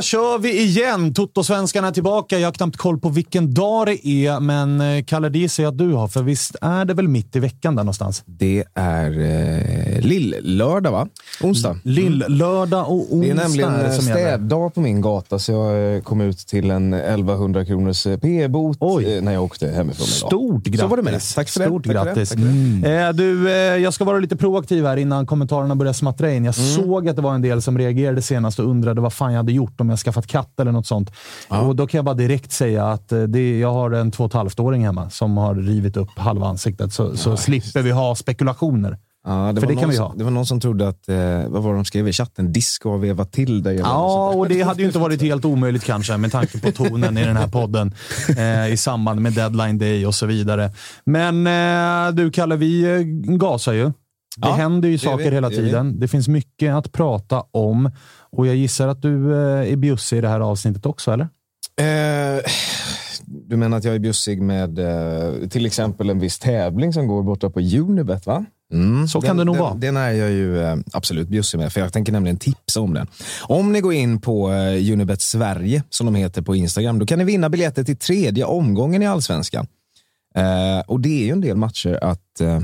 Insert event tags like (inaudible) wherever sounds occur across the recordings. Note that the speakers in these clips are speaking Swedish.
Då kör vi igen! Toto-svenskarna är tillbaka. Jag har knappt koll på vilken dag det är, men eh, Kalle, det jag att du har, för visst är det väl mitt i veckan där någonstans? Det är eh, lill-lördag, va? Onsdag. Lill-lördag och onsdag Det är nämligen det eh, som gäller. städdag på min gata, så jag eh, kom ut till en 1100 kronors eh, p-bot eh, när jag åkte hemifrån idag. Stort grattis! Så var det med det. Tack för det. Stort Tack för det. grattis. Tack för det. Eh, du, eh, jag ska vara lite proaktiv här innan kommentarerna börjar smattra in. Jag Mm. såg att det var en del som reagerade senast och undrade vad fan jag hade gjort, om jag skaffat katt eller något sånt. Och Då kan jag bara direkt säga att eh, det, jag har en två och ett halvt-åring hemma som har rivit upp halva ansiktet, så, så slipper vi ha spekulationer. Ja, För var det kan vi som- ha. Det var någon som trodde att, eh, vad var det de skrev i chatten? Disco har vevat till dig. Ja, och det hade ju inte varit helt omöjligt kanske med tanke på tonen i den här podden eh, i samband med deadline day och så vidare. Men eh, du Kalle, vi eh, gasar ju. Det Ja, händer ju det saker vi, hela gör vi. tiden. Det finns mycket att prata om och jag gissar att du eh, är bjussig i det här avsnittet också, eller? Eh, du menar att jag är bjussig med eh, till exempel en viss tävling som går borta på Unibet, va? Mm, Så kan den, det nog den, vara. Den är jag ju eh, absolut bjussig med, för jag tänker nämligen tipsa om den. Om ni går in på eh, Unibet Sverige, som de heter på Instagram, då kan ni vinna biljetter till tredje omgången i Allsvenskan. Eh, och det är ju en del matcher att, eh,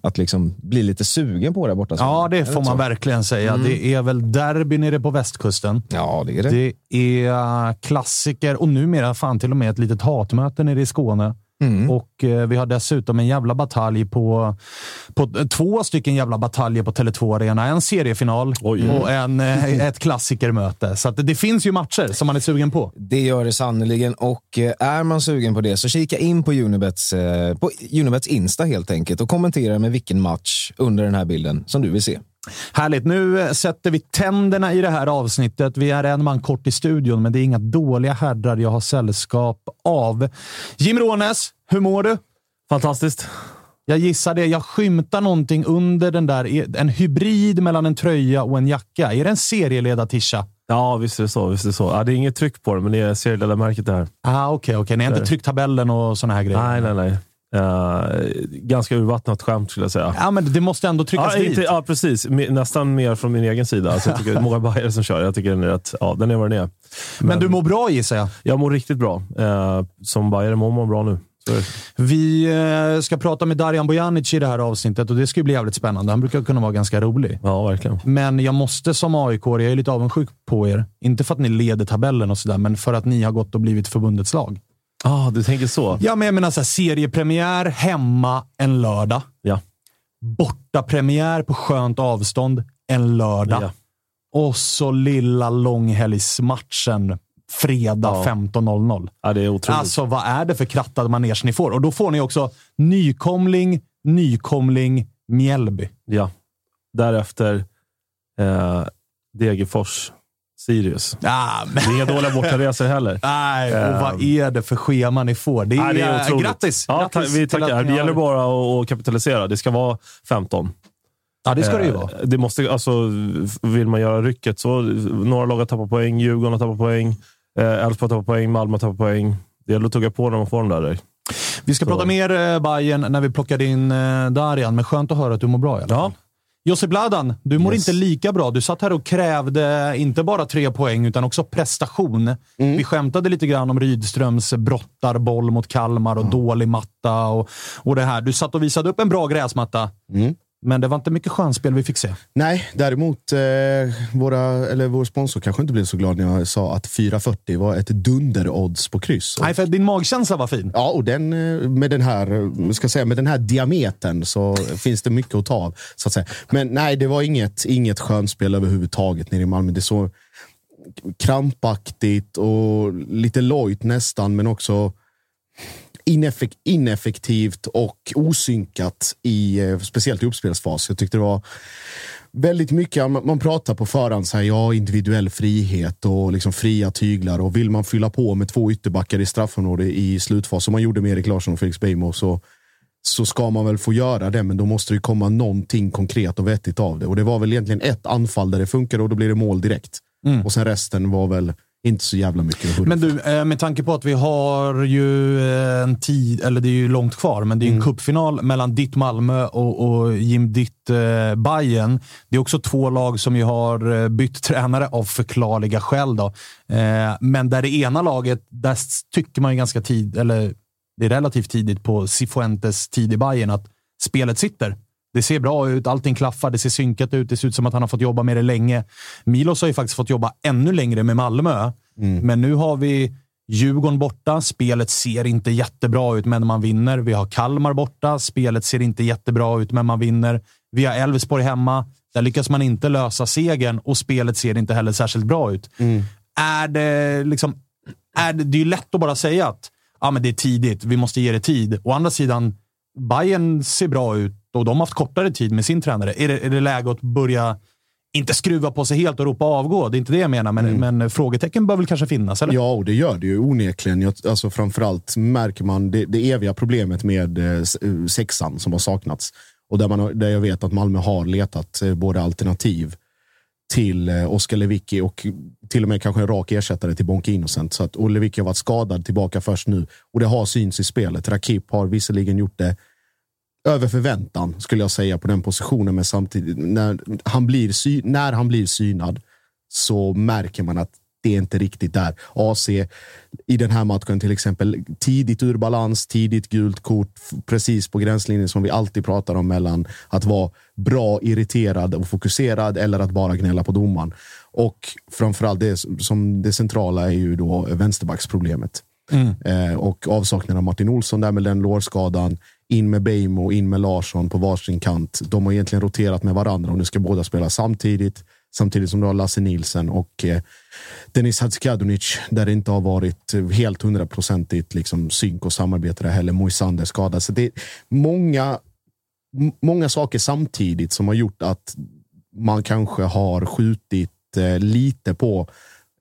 att liksom bli lite sugen på där borta. Ja, det får man verkligen säga. Det är väl derby nere på västkusten. Ja, det är det. Det är klassiker och numera fan till och med ett litet hatmöte nere i Skåne. Mm. Och eh, vi har dessutom en jävla batalj på, på två stycken jävla bataljer på Tele2 Arena. En seriefinal och en, eh, ett klassikermöte. Så det finns ju matcher som man är sugen på. Det gör det sannerligen och eh, är man sugen på det så kika in på Unibets, eh, på Unibets Insta helt enkelt och kommentera med vilken match under den här bilden som du vill se. Härligt. Nu sätter vi tänderna i det här avsnittet. Vi är en man kort i studion, men det är inga dåliga herrar jag har sällskap av. Jim Rånes, hur mår du? Fantastiskt. Jag gissar det. Jag skymtar någonting under den där. En hybrid mellan en tröja och en jacka. Är det en serieledartisha? Ja, visst är det så. Visst är det, så. Ja, det är inget tryck på det, men det är serieledarmärket det här. Ah, Okej, okej. Ni har inte tryckt tabellen och såna här grejer? Nej, nej, nej. Eh, ganska urvattnat skämt skulle jag säga. Ja, men det måste ändå tryckas Ja, dit. inte, ja, precis. Nästan mer från min egen sida. Alltså, jag tycker många bajare som kör. Jag tycker den är, rätt, ja, den är vad den är. Men du mår bra gissar jag? Jag mår riktigt bra. Eh, som bajare mår man bra nu. Vi eh, ska prata med Darijan Bojanic i det här avsnittet och det ska ju bli jävligt spännande. Han brukar kunna vara ganska rolig. Ja, verkligen. Men jag måste som aik jag är lite avundsjuk på er. Inte för att ni leder tabellen och sådär, men för att ni har gått och blivit förbundets lag. Ah, du tänker så? Ja, men jag menar så här, seriepremiär hemma en lördag. Ja. Bortapremiär på skönt avstånd en lördag. Ja. Och så lilla långhelgsmatchen fredag Ja. 15.00. ja, det är otroligt. Alltså, vad är det för krattad manege ni får? Och då får ni också nykomling, nykomling, Mjällby. Ja. Därefter eh, Degerfors, Sirius. Ah, men, Det är inga dåliga bortaresor heller. nej, och vad Ehm. är det för schema ni får? Det är, Ja, det är otroligt. grattis! Ja, grattis vi tackar. Det gäller bara att, kapitalisera. Det ska vara 15. Ja, det ska det ju Eh, vara. Det måste, alltså, vill man göra rycket så några lag har tappat poäng. Djurgården har tappat poäng. eh, Elfsborg har tappat poäng. Malmö har tappat poäng. Det gäller att tugga på när man får dem där. Vi ska så- prata mer eh, Bayern när vi plockar in eh, Darijan, men skönt att höra att du mår bra i alla fall. Ja. Josip Ladan, du mår Yes. inte lika bra. Du satt här och krävde inte bara tre poäng, utan också prestation. Vi skämtade lite grann om Rydströms brottarboll mot Kalmar och dålig matta och, och det här. Du satt och visade upp en bra gräsmatta, men det var inte mycket skönspel vi fick se. Nej, däremot, eh, våra, eller vår sponsor kanske inte blev så glad när jag sa att 4,40 var ett dunder-odds på kryss. Nej, för din magkänsla var fin. Ja, och den, eh, med, den här, eh, ska säga, med den här diametern så finns det mycket att ta av. Så att säga. Men nej, det var inget, inget skönspel överhuvudtaget nere i Malmö. Det såg krampaktigt och lite lojt nästan, men också ineffek- ineffektivt och osynkat, i, eh, speciellt i uppspelsfas. Jag tyckte det var väldigt mycket, man, pratar på förhand så här, ja, individuell frihet och liksom fria tyglar och vill man fylla på med två ytterbackar i straffområdet i slutfas, som man gjorde med Erik Larsson och Felix Beijmo, så, så ska man väl få göra det, men då måste det komma någonting konkret och vettigt av det. Och det var väl egentligen ett anfall där det funkade och då blir det mål direkt. Och sen resten var väl inte så jävla mycket. Men du, eh, med tanke på att vi har ju eh, en tid, eller det är ju långt kvar, men det är ju en cupfinal mellan ditt Malmö och, och Jim ditt eh, Bayern. Det är också två lag som ju har eh, bytt tränare av förklarliga skäl. Då. Eh, men där det ena laget, där tycker man ju ganska tid, eller det är relativt tidigt på Cifuentes tid i Bayern att spelet sitter. Det ser bra ut, allting klaffar, det ser synkat ut, det ser ut som att han har fått jobba med det länge. Milos har ju faktiskt fått jobba ännu längre med Malmö, men nu har vi Djurgården borta. Spelet ser inte jättebra ut, men man vinner. Vi har Kalmar borta. Spelet ser inte jättebra ut, men man vinner. Vi har Elfsborg hemma. Där lyckas man inte lösa segern och spelet ser inte heller särskilt bra ut. Är det liksom... Är det, det är ju lätt att bara säga att ja, men det är tidigt, vi måste ge det tid. Å andra sidan, Bayern ser bra ut och de har haft kortare tid med sin tränare. Är det, är det läge att börja, inte skruva på sig helt och ropa avgå? Det är inte det jag menar, men, men frågetecken bör väl kanske finnas? Eller? Ja, och det gör det ju onekligen. Jag, alltså, framförallt märker man det, det eviga problemet med eh, eh, sexan som har saknats. Och där, man, där jag vet att Malmö har letat eh, både alternativ till eh, Oskar Lewicki och till och med kanske en rak ersättare till Bonke Innocent. Så att, och Lewicki har varit skadad tillbaka först nu. Och det har syns i spelet. Rakip har visserligen gjort det över förväntan, skulle jag säga, på den positionen. Men samtidigt, när han blir, sy, när han blir synad så märker man att det är inte riktigt där. AC i den här matchen till exempel, tidigt ur balans, tidigt gult kort, precis på gränslinjen som vi alltid pratar om mellan att vara bra, irriterad och fokuserad eller att bara gnälla på domaren. Och framförallt det som det centrala är ju då vänsterbacksproblemet. Eh, och avsaknaden av Martin Olsson där med den lårskadan. In med Beijmo, in med Larsson på varsin kant. De har egentligen roterat med varandra och nu ska båda spela samtidigt. Samtidigt som du har Lasse Nilsen och eh, Denis Hadzikadunic där det inte har varit eh, helt hundraprocentigt liksom, synk och samarbete där heller. Moisander skadad. Så det är många, många saker samtidigt som har gjort att man kanske har skjutit eh, lite på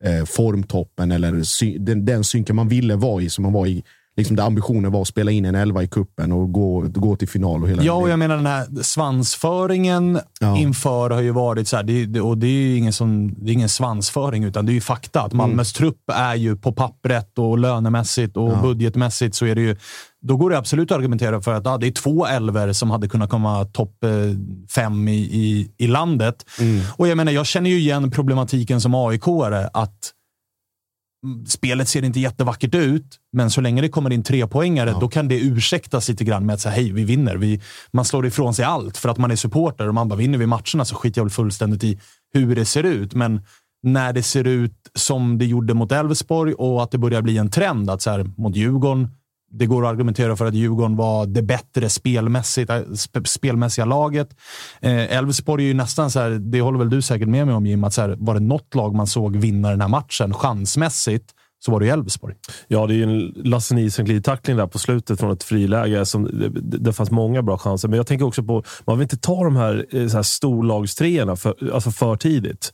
eh, formtoppen eller sy- den, den synken man ville vara i, som man var i, liksom där ambitionen var att spela in en elva i kuppen och gå, gå till final och hela Ja, och jag menar den här svansföringen Ja. inför har ju varit så här, det, och det är ju ingen, som, det är ingen svansföring, utan det är ju fakta. Att Malmös trupp är ju på pappret och lönemässigt och budgetmässigt så är det ju, då går det absolut att argumentera för att ja, det är två elver som hade kunnat komma topp eh, fem i, i, i landet. Och jag menar, jag känner ju igen problematiken som AIK-are att spelet ser inte jättevackert ut, men så länge det kommer in tre poängare, ja. då kan det ursäktas lite grann med att säga hej, vi vinner. Vi, man slår ifrån sig allt för att man är supporter och man bara vinner vi matcherna så skiter jag väl fullständigt i hur det ser ut. Men när det ser ut som det gjorde mot Elfsborg och att det börjar bli en trend att så här, mot Djurgården, det går att argumentera för att Djurgården var det bättre spelmässigt, äh, spelmässiga laget. Eh, Elfsborg är ju nästan så här, det håller väl du säkert med mig om Jim, att så här, var det något lag man såg vinna den här matchen chansmässigt så var det ju Elfsborg. Ja, det är ju en Lasse Nielsen-glidtackling där på slutet från ett friläge. Som, det, det fanns många bra chanser, men jag tänker också på man vill inte ta de här, eh, så här storlagstreorna för, alltså för tidigt.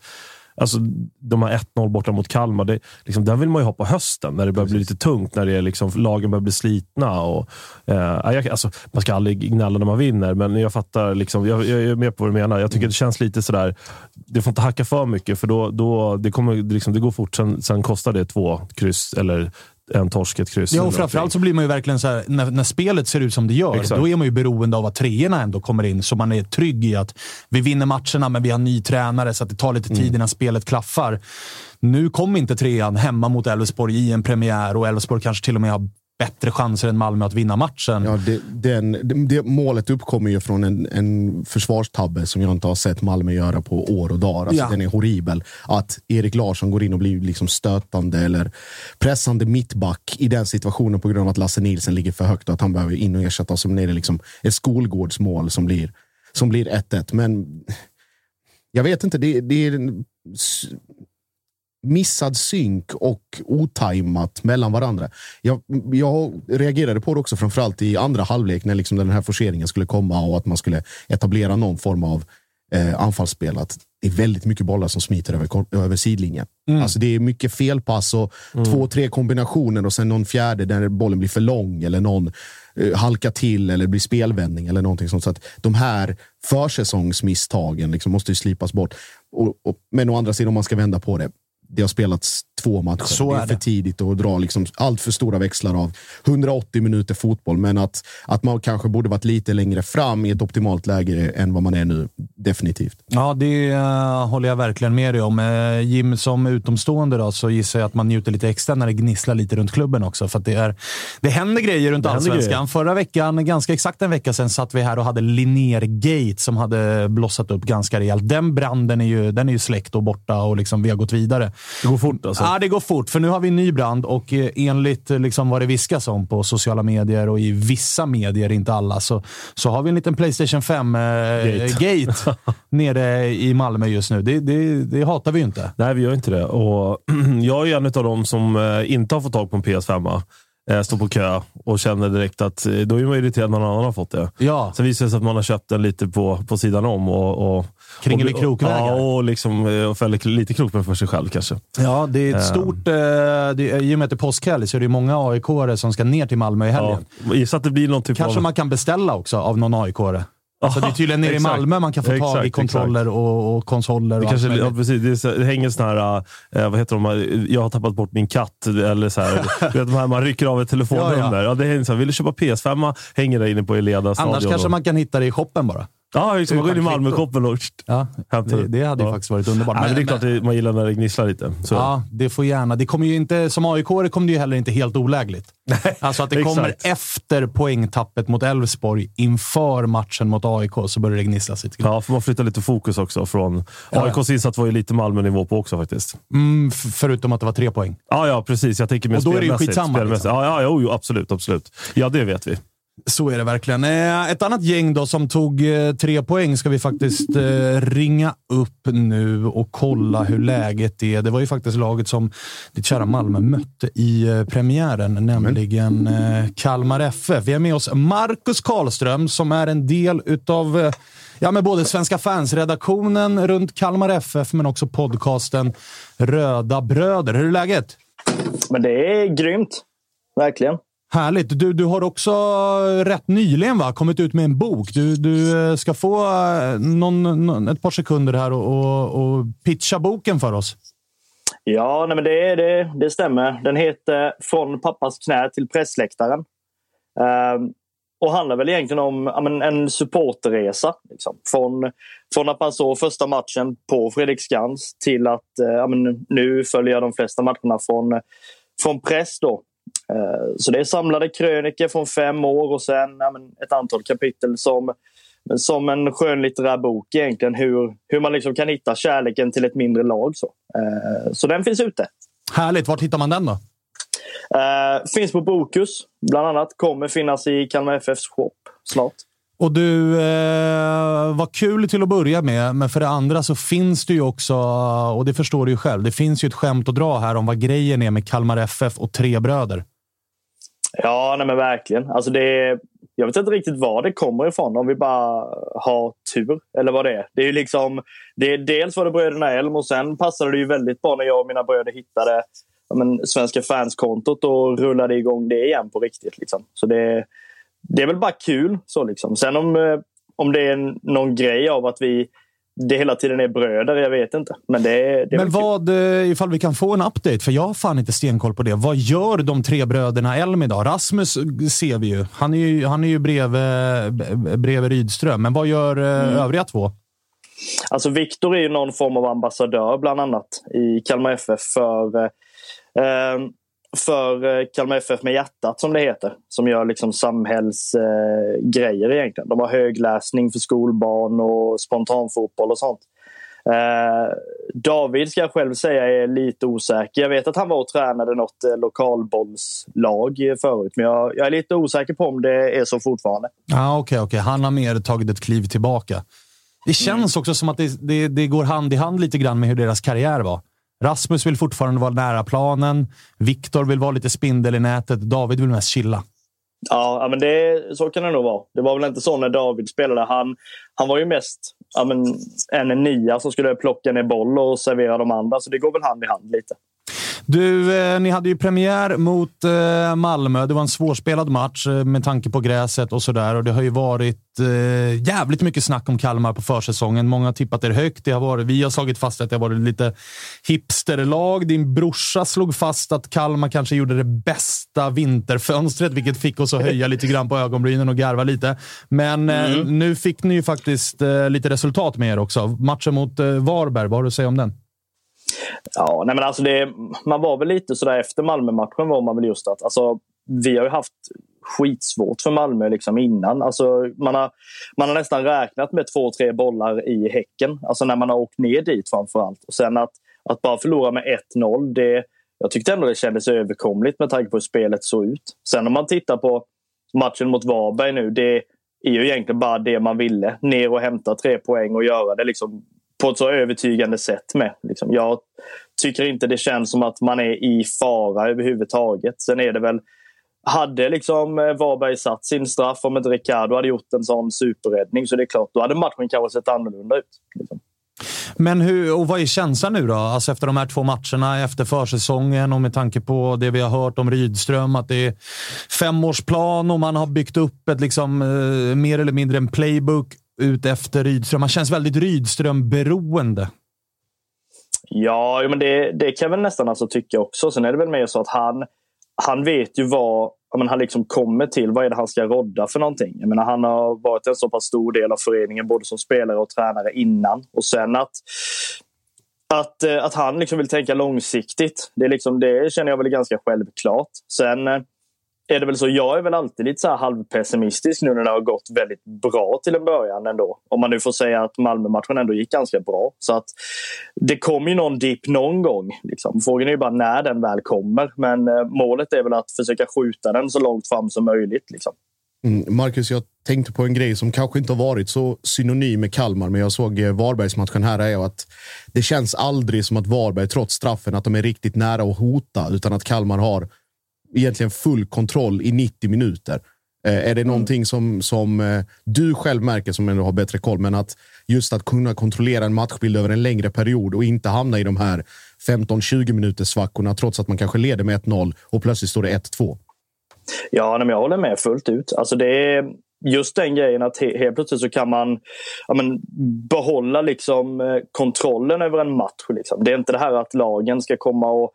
Alltså, de här 1-0 borta mot Kalmar, det, liksom, den vill man ju ha på hösten när det börjar bli lite tungt. När det är liksom, lagen börjar bli slitna. Och, eh, jag, alltså, man ska aldrig gnälla när man vinner, men jag fattar. Liksom, jag, jag är med på vad du menar. Jag tycker mm. det känns lite sådär, det får inte hacka för mycket, för då, då, det, kommer, liksom, det går fort. Sen, sen kostar det två kryss eller en torsk, ett kryss. Ja, och framförallt så blir man ju verkligen så här, när, när spelet ser ut som det gör, Exakt. då är man ju beroende av att treorna ändå kommer in, så man är trygg i att vi vinner matcherna, men vi har ny tränare, så att det tar lite tid mm. innan spelet klaffar. Nu kom inte trean hemma mot Elfsborg i en premiär och Elfsborg kanske till och med har bättre chanser än Malmö att vinna matchen. Ja, det, den, det, målet uppkommer ju från en, en försvarstabbe som jag inte har sett Malmö göra på år och dagar. Alltså, ja. Den är horribel. Att Erik Larsson går in och blir liksom stötande eller pressande mittback i den situationen på grund av att Lasse Nilsen ligger för högt och att han behöver in och ersätta. Som är det liksom ett skolgårdsmål som blir som blir 1-1. Men jag vet inte, det, det är missad synk och otajmat mellan varandra. Jag, jag reagerade på det också framförallt i andra halvlek när liksom den här forceringen skulle komma och att man skulle etablera någon form av eh, anfallsspel. Att det är väldigt mycket bollar som smiter över, över sidlinjen. Mm. Alltså det är mycket felpass och mm. två, tre kombinationer och sen någon fjärde där bollen blir för lång eller någon eh, halkar till eller blir spelvändning eller någonting sånt. Så att de här försäsongsmisstagen liksom måste ju slipas bort. Och, och, men å andra sidan, om man ska vända på det, det har spelats två matcher. Så det är, är för tidigt att dra liksom allt för stora växlar av 180 minuter fotboll. Men att, att man kanske borde varit lite längre fram i ett optimalt läge än vad man är nu. Definitivt. Ja, det uh, håller jag verkligen med dig om. Uh, Jim, som utomstående då, så gissar jag att man njuter lite extra när det gnisslar lite runt klubben också. För det, är, det händer grejer runt allsvenskan. Förra veckan, ganska exakt en vecka sedan, satt vi här och hade Linnér-gate som hade blossat upp ganska rejält. Den branden är ju, den är ju släckt och borta och liksom vi har gått vidare. Det går fort alltså? Ja, det går fort. För nu har vi en ny brand och eh, enligt eh, liksom vad det viskas om på sociala medier och i vissa medier, inte alla, så, så har vi en liten Playstation 5-gate eh, (laughs) nere i Malmö just nu. Det, det, det, hatar vi ju inte. Nej, vi gör inte det. Och (clears throat) jag är en av dem som eh, inte har fått tag på en PS5 eh, står på kö och känner direkt att då är man irriterad när någon annan har fått det. Ja. Sen visar det sig att man har köpt den lite på, på sidan om och, och Kringelikrokvägar. Ja, och, liksom, eh, och fäller lite krokben för sig själv kanske. Ja, det är ett stort... Eh, det, I och med att det är påskhelg så är det många aik som ska ner till Malmö i helgen. Ja, så att det blir någon typ Kanske av... man kan beställa också av någon aik -are. Alltså det är tydligen nere i Malmö man kan få tag i kontroller och, och, konsoler. Och det, kanske, ja, precis, det, hänger sådana här, äh, vad heter de, jag har tappat bort min katt. Eller så här, (laughs) vet, här, man rycker av ett telefonnummer. Ja, ja. ja det hänger så här, vill du köpa PS5? Hänger där inne på Eleda. Annars kanske man kan hitta det i shoppen bara. Ja, liksom, man går in i Malmö-shoppen och ja, det, det hade ju faktiskt varit underbart. Men, men det är klart att man gillar när det gnisslar lite. Så. Ja, det får gärna. Det kommer ju inte, som aik kommer det ju heller inte helt olägligt. (laughs) alltså att det kommer efter poängtappet mot Elfsborg, inför matchen mot AIK, så börjar det gnissla lite Ja, för man flyttar lite fokus också. från AIKs insats var ju lite Malmö-nivå på också faktiskt. Mm, förutom att det var tre poäng. Ja, ja precis. Jag tänker med Och då är det ju skitsamma. Liksom. Ja, ja, jo, absolut, absolut. Ja, det vet vi. Så är det verkligen. Eh, ett annat gäng då som tog eh, tre poäng ska vi faktiskt eh, ringa upp nu och kolla hur läget är. Det var ju faktiskt laget som ditt kära Malmö mötte i premiären, nämligen Kalmar FF. Vi har med oss Marcus Karlström som är en del utav ja, med både Svenska fans-redaktionen runt Kalmar FF, men också podcasten Röda Bröder. Hur är läget? Men det är grymt. Verkligen. Härligt. Du, du har också eh, rätt nyligen va, kommit ut med en bok. Du, du eh, ska få eh, någon, någon, ett par sekunder här och, och, och pitcha boken för oss. Ja, nej men det, det, det stämmer. Den heter Från pappas knä till pressläktaren. Uh, och handlar väl egentligen om ja, en supporterresa. Liksom. Från, från att man såg första matchen på Fredriksskans till att ja, nu följer jag de flesta matcherna från, från press. Då. Så det är samlade krönikor från fem år och sen ja, ett antal kapitel som som en skönlitterär bok egentligen. Hur, hur man liksom kan hitta kärleken till ett mindre lag. Så, eh, så den finns ute. Härligt. Var hittar man den då? Eh, finns på Bokus bland annat. Kommer finnas i Kalmar FFs shop snart. Och du, eh, vad kul till att börja med, men för det andra så finns det ju också, och det förstår du ju själv, det finns ju ett skämt att dra här om vad grejen är med Kalmar FF och tre bröder. Ja, nej men verkligen. Alltså det, jag vet inte riktigt var det kommer ifrån, om vi bara har tur eller vad det är. Det är ju liksom, det är, dels var det bröderna Elm och sen passade det ju väldigt bra när jag och mina bröder hittade men, Svenska fanskontot och rullade igång det igen på riktigt. Liksom. Så det, det är väl bara kul. så liksom. Sen om, eh, om det är någon grej av att vi det hela tiden är bröder, jag vet inte. Men, det, det Men vad, eh, ifall vi kan få en update, för jag har fan inte stenkoll på det. Vad gör de tre bröderna Elm idag? Rasmus ser vi ju. Han är ju, han är ju bredvid, bredvid Rydström. Men vad gör eh, mm. övriga två? Alltså Viktor är ju någon form av ambassadör bland annat i Kalmar FF för eh, för eh, Kalmar FF med hjärtat som det heter. Som gör liksom samhällsgrejer eh, egentligen. De har högläsning för skolbarn och spontanfotboll och sånt. Eh, David ska jag själv säga är lite osäker. Jag vet att han var och tränade något eh, lokalbollslag förut. Men jag, jag, är lite osäker på om det är så fortfarande. Ah, Okej, okay, okay. han har mer tagit ett kliv tillbaka. Det känns mm. också som att det, det, det, går hand i hand lite grann med hur deras karriär var. Rasmus vill fortfarande vara nära planen. Viktor vill vara lite spindel i nätet. David vill mest chilla. Ja, men det, så kan det nog vara. Det var väl inte så när David spelade. Han, han var ju mest ja, men, en nia som skulle plocka ner boll och servera de andra. Så det går väl hand i hand lite. Du, eh, ni hade ju premiär mot eh, Malmö. Det var en svårspelad match eh, med tanke på gräset och sådär. det har ju varit eh, jävligt mycket snack om Kalmar på försäsongen. Många har tippat er högt. Det har varit, vi har slagit fast att det har varit lite hipsterlag. Din brorsa slog fast att Kalmar kanske gjorde det bästa vinterfönstret, vilket fick oss att höja lite grann på ögonbrynen och garva lite. Men eh, mm. nu fick ni ju faktiskt eh, lite resultat med er också. Matchen mot Varberg, vad har du att säga om den? Ja, nej men alltså det, man var väl lite sådär efter Malmö-matchen var man väl just att alltså, vi har ju haft skitsvårt för Malmö liksom innan. Alltså, man, har, man har nästan räknat med två, tre bollar i Häcken. Alltså när man har åkt ner dit framför allt. Och sen att, att bara förlora med 1-0, det, jag tyckte ändå det kändes överkomligt med tanke på hur spelet såg ut. Sen om man tittar på matchen mot Varberg nu, det är ju egentligen bara det man ville. Ner och hämta tre poäng och göra det liksom på ett så övertygande sätt med. Liksom. Jag tycker inte det känns som att man är i fara överhuvudtaget. Sen är det väl hade liksom eh, Varberg satt sin straff om inte Ricardo hade gjort en sån superräddning så det är klart, då hade matchen kanske sett annorlunda ut. Liksom. Men hur, och vad är känslan nu då? Alltså efter de här två matcherna, efter försäsongen och med tanke på det vi har hört om Rydström, att det är femårsplan och man har byggt upp ett liksom, eh, mer eller mindre en playbook ut efter Rydström. Han känns väldigt Rydström-beroende. Ja, men det, det kan jag väl nästan alltså tycka också. Sen är det väl mer så att han, han vet ju vad men han liksom kommer till. Vad är det han ska rodda för någonting? Jag menar, han har varit en så pass stor del av föreningen både som spelare och tränare innan. Och sen att, att, eh, att han liksom vill tänka långsiktigt, det, är liksom, det känner jag väl ganska självklart. Sen eh, är det väl så. Jag är väl alltid lite så här halvpessimistisk nu när det har gått väldigt bra till en början ändå. Om man nu får säga att Malmö-matchen ändå gick ganska bra. Så att det kommer ju någon dipp någon gång. Liksom. Frågan är ju bara när den väl kommer. Men eh, målet är väl att försöka skjuta den så långt fram som möjligt. Liksom. Mm, Marcus, jag tänkte på en grej som kanske inte har varit så synonym med Kalmar, men jag såg eh, Varbergsmatchen här. Är att det känns aldrig som att Varberg, trots straffen, att de är riktigt nära att hota, utan att Kalmar har egentligen full kontroll i 90 minuter. Eh, är det mm. någonting som, som eh, du själv märker, som ändå har bättre koll, men att just att kunna kontrollera en matchbild över en längre period och inte hamna i de här 15-20 minuters svackorna trots att man kanske leder med 1-0 och plötsligt står det 1-2? Ja, men jag håller med fullt ut. Alltså det är just den grejen att helt plötsligt så kan man ja, men, behålla liksom, eh, kontrollen över en match. Liksom. Det är inte det här att lagen ska komma och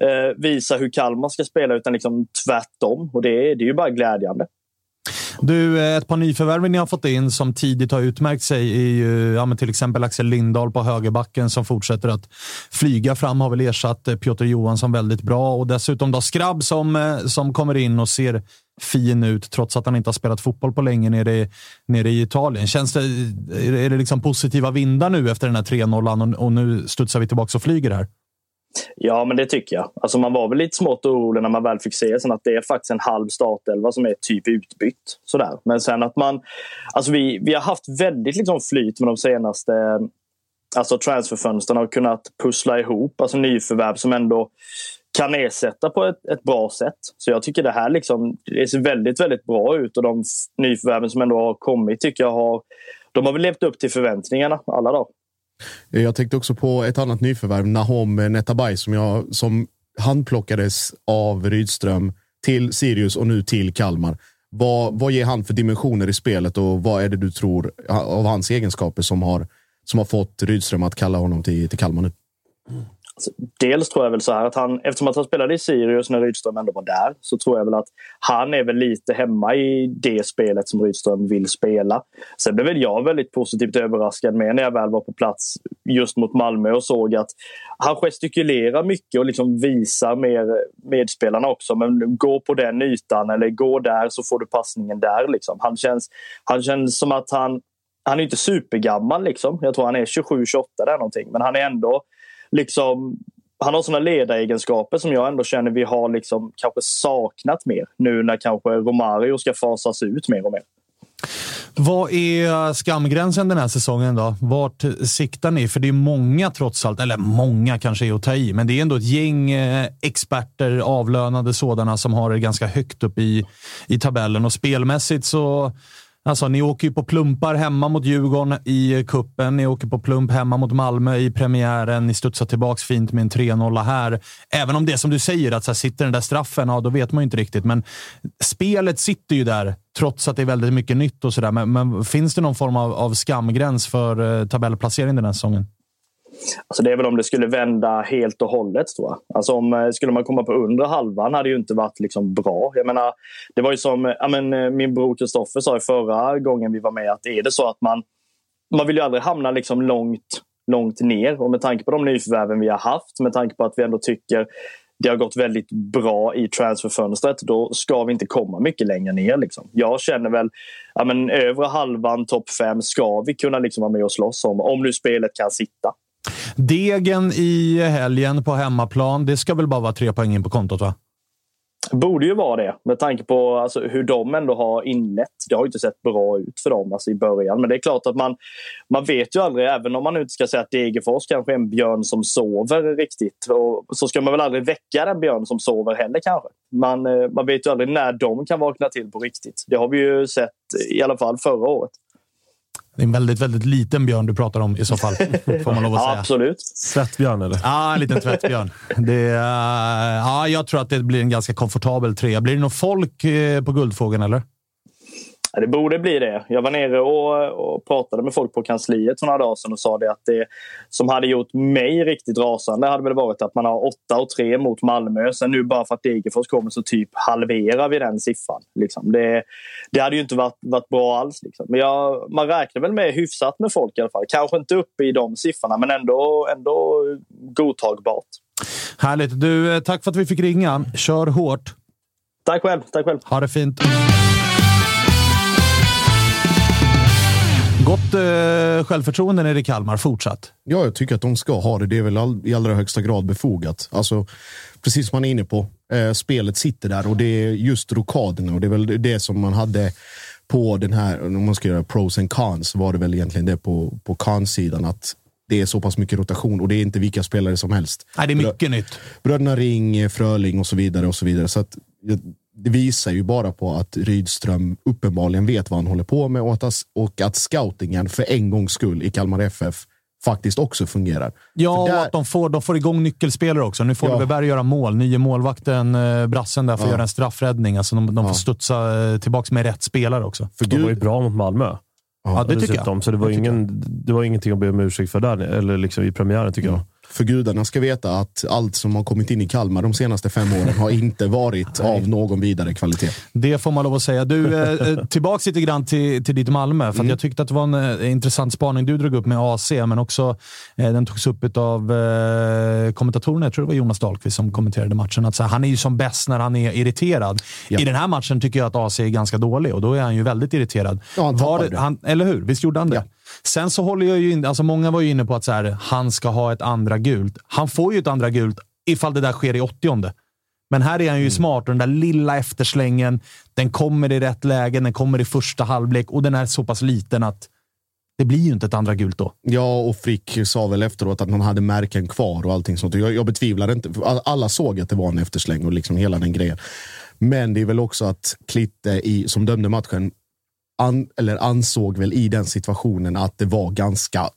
eh, visa hur Kalmar ska spela utan liksom tvärtom. Och det är, det är ju bara glädjande. Du, eh, ett par nyförvärv ni har fått in som tidigt har utmärkt sig är ju ja, men till exempel Axel Lindahl på högerbacken som fortsätter att flyga fram. Har väl ersatt eh, Piotr Johansson väldigt bra och dessutom då Skrabb som, eh, som kommer in och ser fin ut trots att han inte har spelat fotboll på länge nere, nere i Italien. Känns det, är det liksom positiva vindar nu efter den här 3-0 och, och nu studsar vi tillbaka och flyger här? Ja, men det tycker jag. Alltså man var väl lite smått orolig när man väl fick se sen att det är faktiskt en halv startelva som är typ utbytt. Sådär. Men sen att man... Alltså vi, vi har haft väldigt liksom flyt med de senaste alltså transferfönstren och kunnat pussla ihop alltså nyförvärv som ändå kan ersätta på ett, ett bra sätt. Så jag tycker det här liksom, det ser väldigt, väldigt bra ut och de nyförvärven som ändå har kommit tycker jag har de har väl levt upp till förväntningarna alla dagar. Eh, jag tänkte också på ett annat nyförvärv, Nahom Netabay, som, jag, som handplockades av Rydström till Sirius och nu till Kalmar. Vad, vad ger han för dimensioner i spelet och vad är det du tror av hans egenskaper som har, som har fått Rydström att kalla honom till, till Kalmar nu? Mm. Alltså, dels tror jag väl så här att han, eftersom att han spelade i Sirius när Rydström ändå var där, så tror jag väl att han är väl lite hemma i det spelet som Rydström vill spela. Sen blev väl jag väldigt positivt överraskad med när jag väl var på plats just mot Malmö och såg att han gestikulerar mycket och liksom visar mer medspelarna också. Men gå på den ytan eller gå där så får du passningen där. Liksom. Han, känns, han känns som att han han är inte supergammal. Liksom. Jag tror han är 27-28 där någonting. Men han är ändå liksom, han har sådana ledaregenskaper som jag ändå känner vi har liksom kanske saknat mer nu när kanske Romario ska fasas ut mer och mer. Vad är skamgränsen den här säsongen då? Vart siktar ni? För det är många trots allt, eller många kanske är att ta i, men det är ändå ett gäng eh, experter, avlönade sådana, som har det ganska högt upp i, i tabellen och spelmässigt så Alltså, ni åker ju på plumpar hemma mot Djurgården i kuppen. Ni åker på plump hemma mot Malmö i premiären. Ni studsar tillbaka fint med en 3-0 här. Även om det som du säger, att så här, sitter den där straffen, ja, då vet man ju inte riktigt. Men spelet sitter ju där, trots att det är väldigt mycket nytt och sådär. Men, men, finns det någon form av, av skamgräns för eh, tabellplacering den här säsongen? Alltså det är väl om det skulle vända helt och hållet tror jag. Alltså om, eh, skulle man komma på under halvan hade det ju inte varit liksom bra. Jag menar, det var ju som ja men, eh, min bror Kristoffer sa förra gången vi var med att är det så att man, man vill ju aldrig hamna liksom långt, långt ner. Och med tanke på de nyförvärven vi har haft, med tanke på att vi ändå tycker det har gått väldigt bra i transferfönstret, då ska vi inte komma mycket längre ner. Liksom. Jag känner väl, ja men övre halvan, topp fem, ska vi kunna liksom vara med och slåss om, om nu spelet kan sitta. Degen i helgen på hemmaplan, det ska väl bara vara tre poäng in på kontot va? Borde ju vara det med tanke på alltså, hur de ändå har inlett. Det har inte sett bra ut för dem alltså, i början. Men det är klart att man, man vet ju aldrig, även om man inte ska säga att Degerfors kanske är en björn som sover riktigt. Och, så ska man väl aldrig väcka den björn som sover heller kanske. Man, eh, man vet ju aldrig när de kan vakna till på riktigt. Det har vi ju sett i alla fall förra året. Det är en väldigt, väldigt liten björn du pratar om i så fall. (laughs) Får man lov att säga. Absolut. Svettbjörn eller? Ja, en liten tvättbjörn. Det, uh, ja, jag tror att det blir en ganska komfortabel trea. Blir det någon folk uh, på Guldfågeln eller? Det borde bli det. Jag var nere och, och, pratade med folk på kansliet för några dagar sedan och sa det att det som hade gjort mig riktigt rasande hade väl varit att man har 8 och 3 mot Malmö. Sen nu bara för att Degerfors kommer så typ halverar vi den siffran. Liksom. Det, det hade ju inte varit, varit bra alls. Liksom. Men jag, man räknar väl med hyfsat med folk i alla fall. Kanske inte uppe i de siffrorna men ändå, ändå godtagbart. Härligt. Du, eh, tack för att vi fick ringa. Kör hårt. Tack själv. Tack själv. Ha det fint. Gott eh, självförtroende nere i Kalmar fortsatt. Ja, jag tycker att de ska ha det. Det är väl all, i allra högsta grad befogat. Alltså, precis som man är inne på. Eh, spelet sitter där och det är just rokaderna och det är väl det som man hade på den här, om man ska göra pros and cons, var det väl egentligen det på, på cons-sidan. Att det är så pass mycket rotation och det är inte vilka spelare som helst. Nej, det är mycket Brö nytt. Bröderna Ring, Fröling och så vidare. och så vidare. Så att, det visar ju bara på att Rydström uppenbarligen vet vad han håller på med och att, och att scoutingen för en gångs skull i Kalmar FF faktiskt också fungerar. Ja, där... och att de får, de får igång nyckelspelare också. Nu får ja. Löfberg göra mål. Nye målvakten, eh, brassen där, får ja. göra en straffräddning. Alltså de, de får studsa eh, tillbaka med rätt spelare också. För de var ju bra mot Malmö. Ja, det tycker jag. Så det var, ingen, det var ingenting att be om ursäkt för där, eller liksom i premiären tycker jag. För gudarna ska veta att allt som har kommit in i Kalmar de senaste fem åren har inte varit av någon vidare kvalitet. Det får man lov att säga. Du, eh, eh tillbaks lite grann till, till ditt Malmö, för Mm. jag tyckte att det var en eh, intressant spaning du drog upp med AC, men också eh, den togs upp av eh, kommentatorerna. Jag tror det var Jonas Dahlqvist som kommenterade matchen. Att här, han är ju som bäst när han är irriterad. Ja. I den här matchen tycker jag att AC är ganska dålig och då är han ju väldigt irriterad. Ja, han Var det. han, eller hur? Visst gjorde han det? Ja. Sen så håller jag ju in, alltså många var ju inne på att så här, han ska ha ett andra gult. Han får ju ett andra gult ifall det där sker i 80 men här är han ju Mm. smart och den där lilla efterslängen, den kommer i rätt läge, den kommer i första halvlek och den är så pass liten att det blir ju inte ett andra gult då. Ja, och Frick sa väl efteråt att han hade märken kvar och allting sånt. Jag, jag betvivlar inte. Alla såg att det var en eftersläng och liksom hela den grejen. Men det är väl också att Klitte, i, som dömde matchen, an, eller ansåg väl i den situationen att det var ganska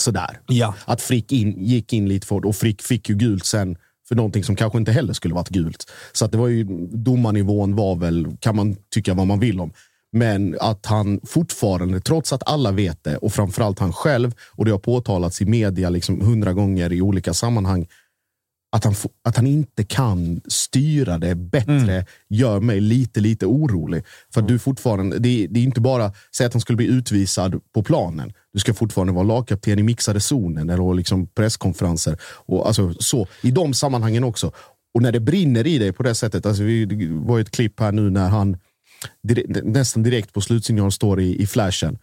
sådär. Ja. Att Frick in, gick in lite för och Frick fick ju gult sen för någonting som kanske inte heller skulle varit gult. Så att det var ju, domarnivån var väl, kan man tycka vad man vill om. Men att han fortfarande, trots att alla vet det och framförallt han själv, och det har påtalats i media liksom hundra gånger i olika sammanhang, att han, att han inte kan styra det bättre gör mig lite, lite orolig. För att du fortfarande, det, det är inte bara, säg att han skulle bli utvisad på planen. Du ska fortfarande vara lagkapten i mixade zonen eller liksom presskonferenser. Och alltså, så, I de sammanhangen också. Och när det brinner i dig på det sättet, alltså, vi- det var ju ett klipp här nu när han dire- nästan direkt på slutsignal står i, i flashen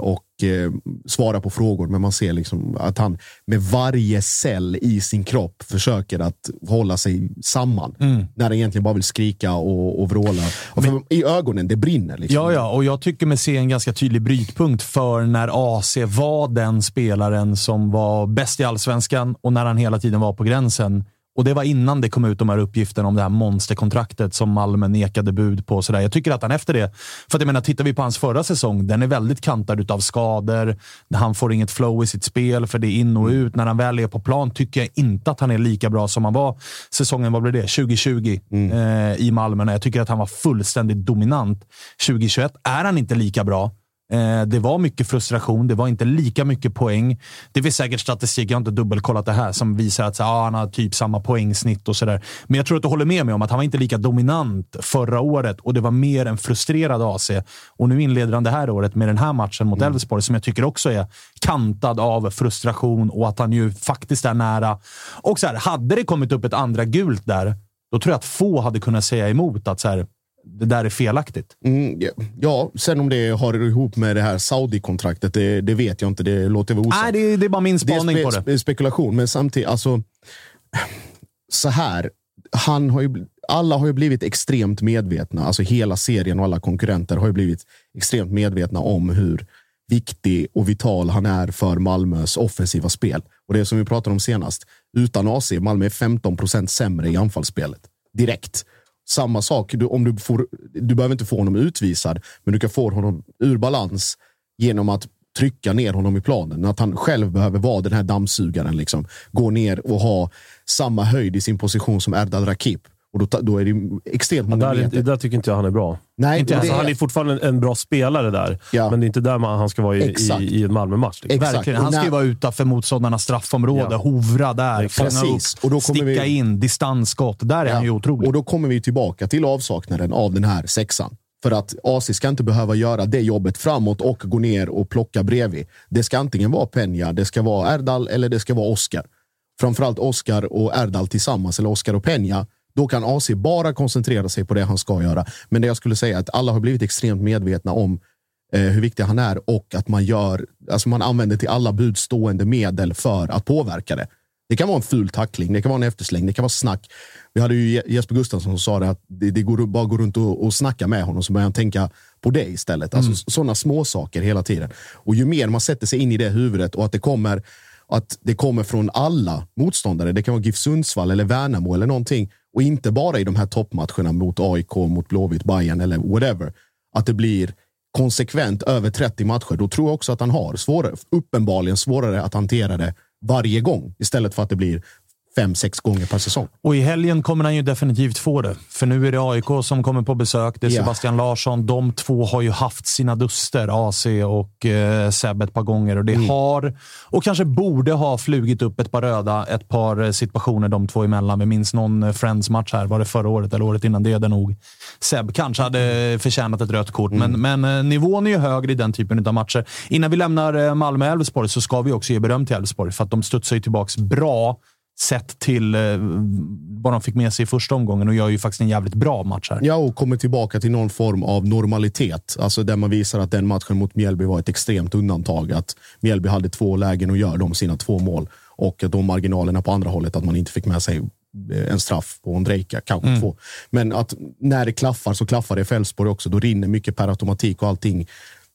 och eh, svarar på frågor. Men man ser liksom att han med varje cell i sin kropp försöker att hålla sig samman. När han egentligen bara vill skrika och, och vråla. Och för, I ögonen, det brinner. Liksom. Ja, ja, och jag tycker mig se en ganska tydlig brytpunkt för när AC var den spelaren som var bäst i allsvenskan och när han hela tiden var på gränsen. Och det var innan det kom ut de här uppgifterna om det här monsterkontraktet som Malmö nekade bud på. Sådär. Jag tycker att han efter det, för att jag menar, tittar vi på hans förra säsong, den är väldigt kantad av skador. Han får inget flow i sitt spel för det är in och ut. När han väl är på plan tycker jag inte att han är lika bra som han var säsongen, vad blev det, 2020 eh, i Malmö. Jag tycker att han var fullständigt dominant. 2021 är han inte lika bra. Eh, Det var mycket frustration, det var inte lika mycket poäng. Det finns säkert statistik, jag har inte dubbelkollat det här, som visar att ah, han har typ samma poängsnitt och sådär. Men jag tror att du håller med mig om att han var inte lika dominant förra året och det var mer en frustrerad AC. Och nu inleder han det här året med den här matchen mot Elfsborg som jag tycker också är kantad av frustration och att han ju faktiskt är nära. Och så här, hade det kommit upp ett andra gult där, då tror jag att få hade kunnat säga emot att så här, det där är felaktigt. Mm, ja. ja, sen om det har ihop med det här Saudi-kontraktet, det, det vet jag inte. Det låter väl osagt. Nej, det det är bara min Det spaning spe, på det. spe, spekulation, men samtidigt, alltså. Så här, han har ju, alla har ju blivit extremt medvetna, alltså hela serien och alla konkurrenter har ju blivit extremt medvetna om hur viktig och vital han är för Malmös offensiva spel. Och det som vi pratade om senast, utan AC, Malmö är 15 procent sämre i anfallsspelet. Direkt. Samma sak, du, om du, får, du behöver inte få honom utvisad, men du kan få honom ur balans genom att trycka ner honom i planen. Att han själv behöver vara den här dammsugaren. Liksom. Gå ner och ha samma höjd i sin position som Erdal Rakip. Och då, då är det extremt många Där, meter. där tycker inte jag han är bra. Nej, inte Alltså, det han är, är fortfarande en, en bra spelare där, Ja. men det är inte där man, han ska vara i, Exakt. i, i en Malmö-match. Liksom. Verkligen. Han ska ju vara utanför motståndarnas straffområde, Ja. hovra där, fånga Precis. upp, Och då kommer sticka vi- in, distansskott. Där är han ju otrolig. Och då kommer vi tillbaka till avsaknaden av den här sexan. För att AC ska inte behöva göra det jobbet framåt och gå ner och plocka bredvid. Det ska antingen vara Peña, det ska vara Erdal eller det ska vara Oscar. Framförallt Oscar och Erdal tillsammans, eller Oscar och Peña. Då kan AC bara koncentrera sig på det han ska göra. Men det jag skulle säga är att alla har blivit extremt medvetna om eh, hur viktig han är och att man gör, alltså man använder till alla budstående medel för att påverka det. Det kan vara en ful tackling, det kan vara en eftersläng, det kan vara snack. Vi hade ju Je- Jesper Gustafsson som sa det att det, det går bara gå runt och, och snacka med honom så börjar han tänka på det istället. Alltså Mm. sådana små saker hela tiden. Och ju mer man sätter sig in i det huvudet och att det kommer att det kommer från alla motståndare. Det kan vara GIF Sundsvall eller Värnamo eller någonting. Och inte bara i de här toppmatcherna mot AIK, mot Blåvitt, Bayern eller whatever. Att det blir konsekvent över 30 matcher. Då tror jag också att han har svårare, uppenbarligen svårare att hantera det varje gång. Istället för att det blir fem, sex gånger per säsong. Och i helgen kommer han ju definitivt få det. För nu är det AIK som kommer på besök. Det är. Sebastian Larsson. De två har ju haft sina duster, AC och eh, Seb, ett par gånger. Och det Mm. har, och kanske borde ha, flugit upp ett par röda, ett par eh, situationer de två emellan. Vi minns någon eh, Friends-match här, var det förra året eller året innan det, där nog Seb kanske hade förtjänat ett rött kort. Mm. Men, men eh, nivån är ju högre i den typen av matcher. Innan vi lämnar eh, Malmö-Elfsborg så ska vi också ge beröm till Elfsborg, för att de studsar ju tillbaka bra sett till eh, vad de fick med sig i första omgången och gör ju faktiskt en jävligt bra match här. Ja, och kommer tillbaka till någon form av normalitet. Alltså där man visar att den matchen mot Mjällby var ett extremt undantag. Att Mjällby hade två lägen och gör de sina två mål. Och de marginalerna på andra hållet, att man inte fick med sig eh, en straff på Ondrejka, kanske Mm. två. Men att när det klaffar så klaffar det för Elfsborg också. Då rinner mycket per automatik och allting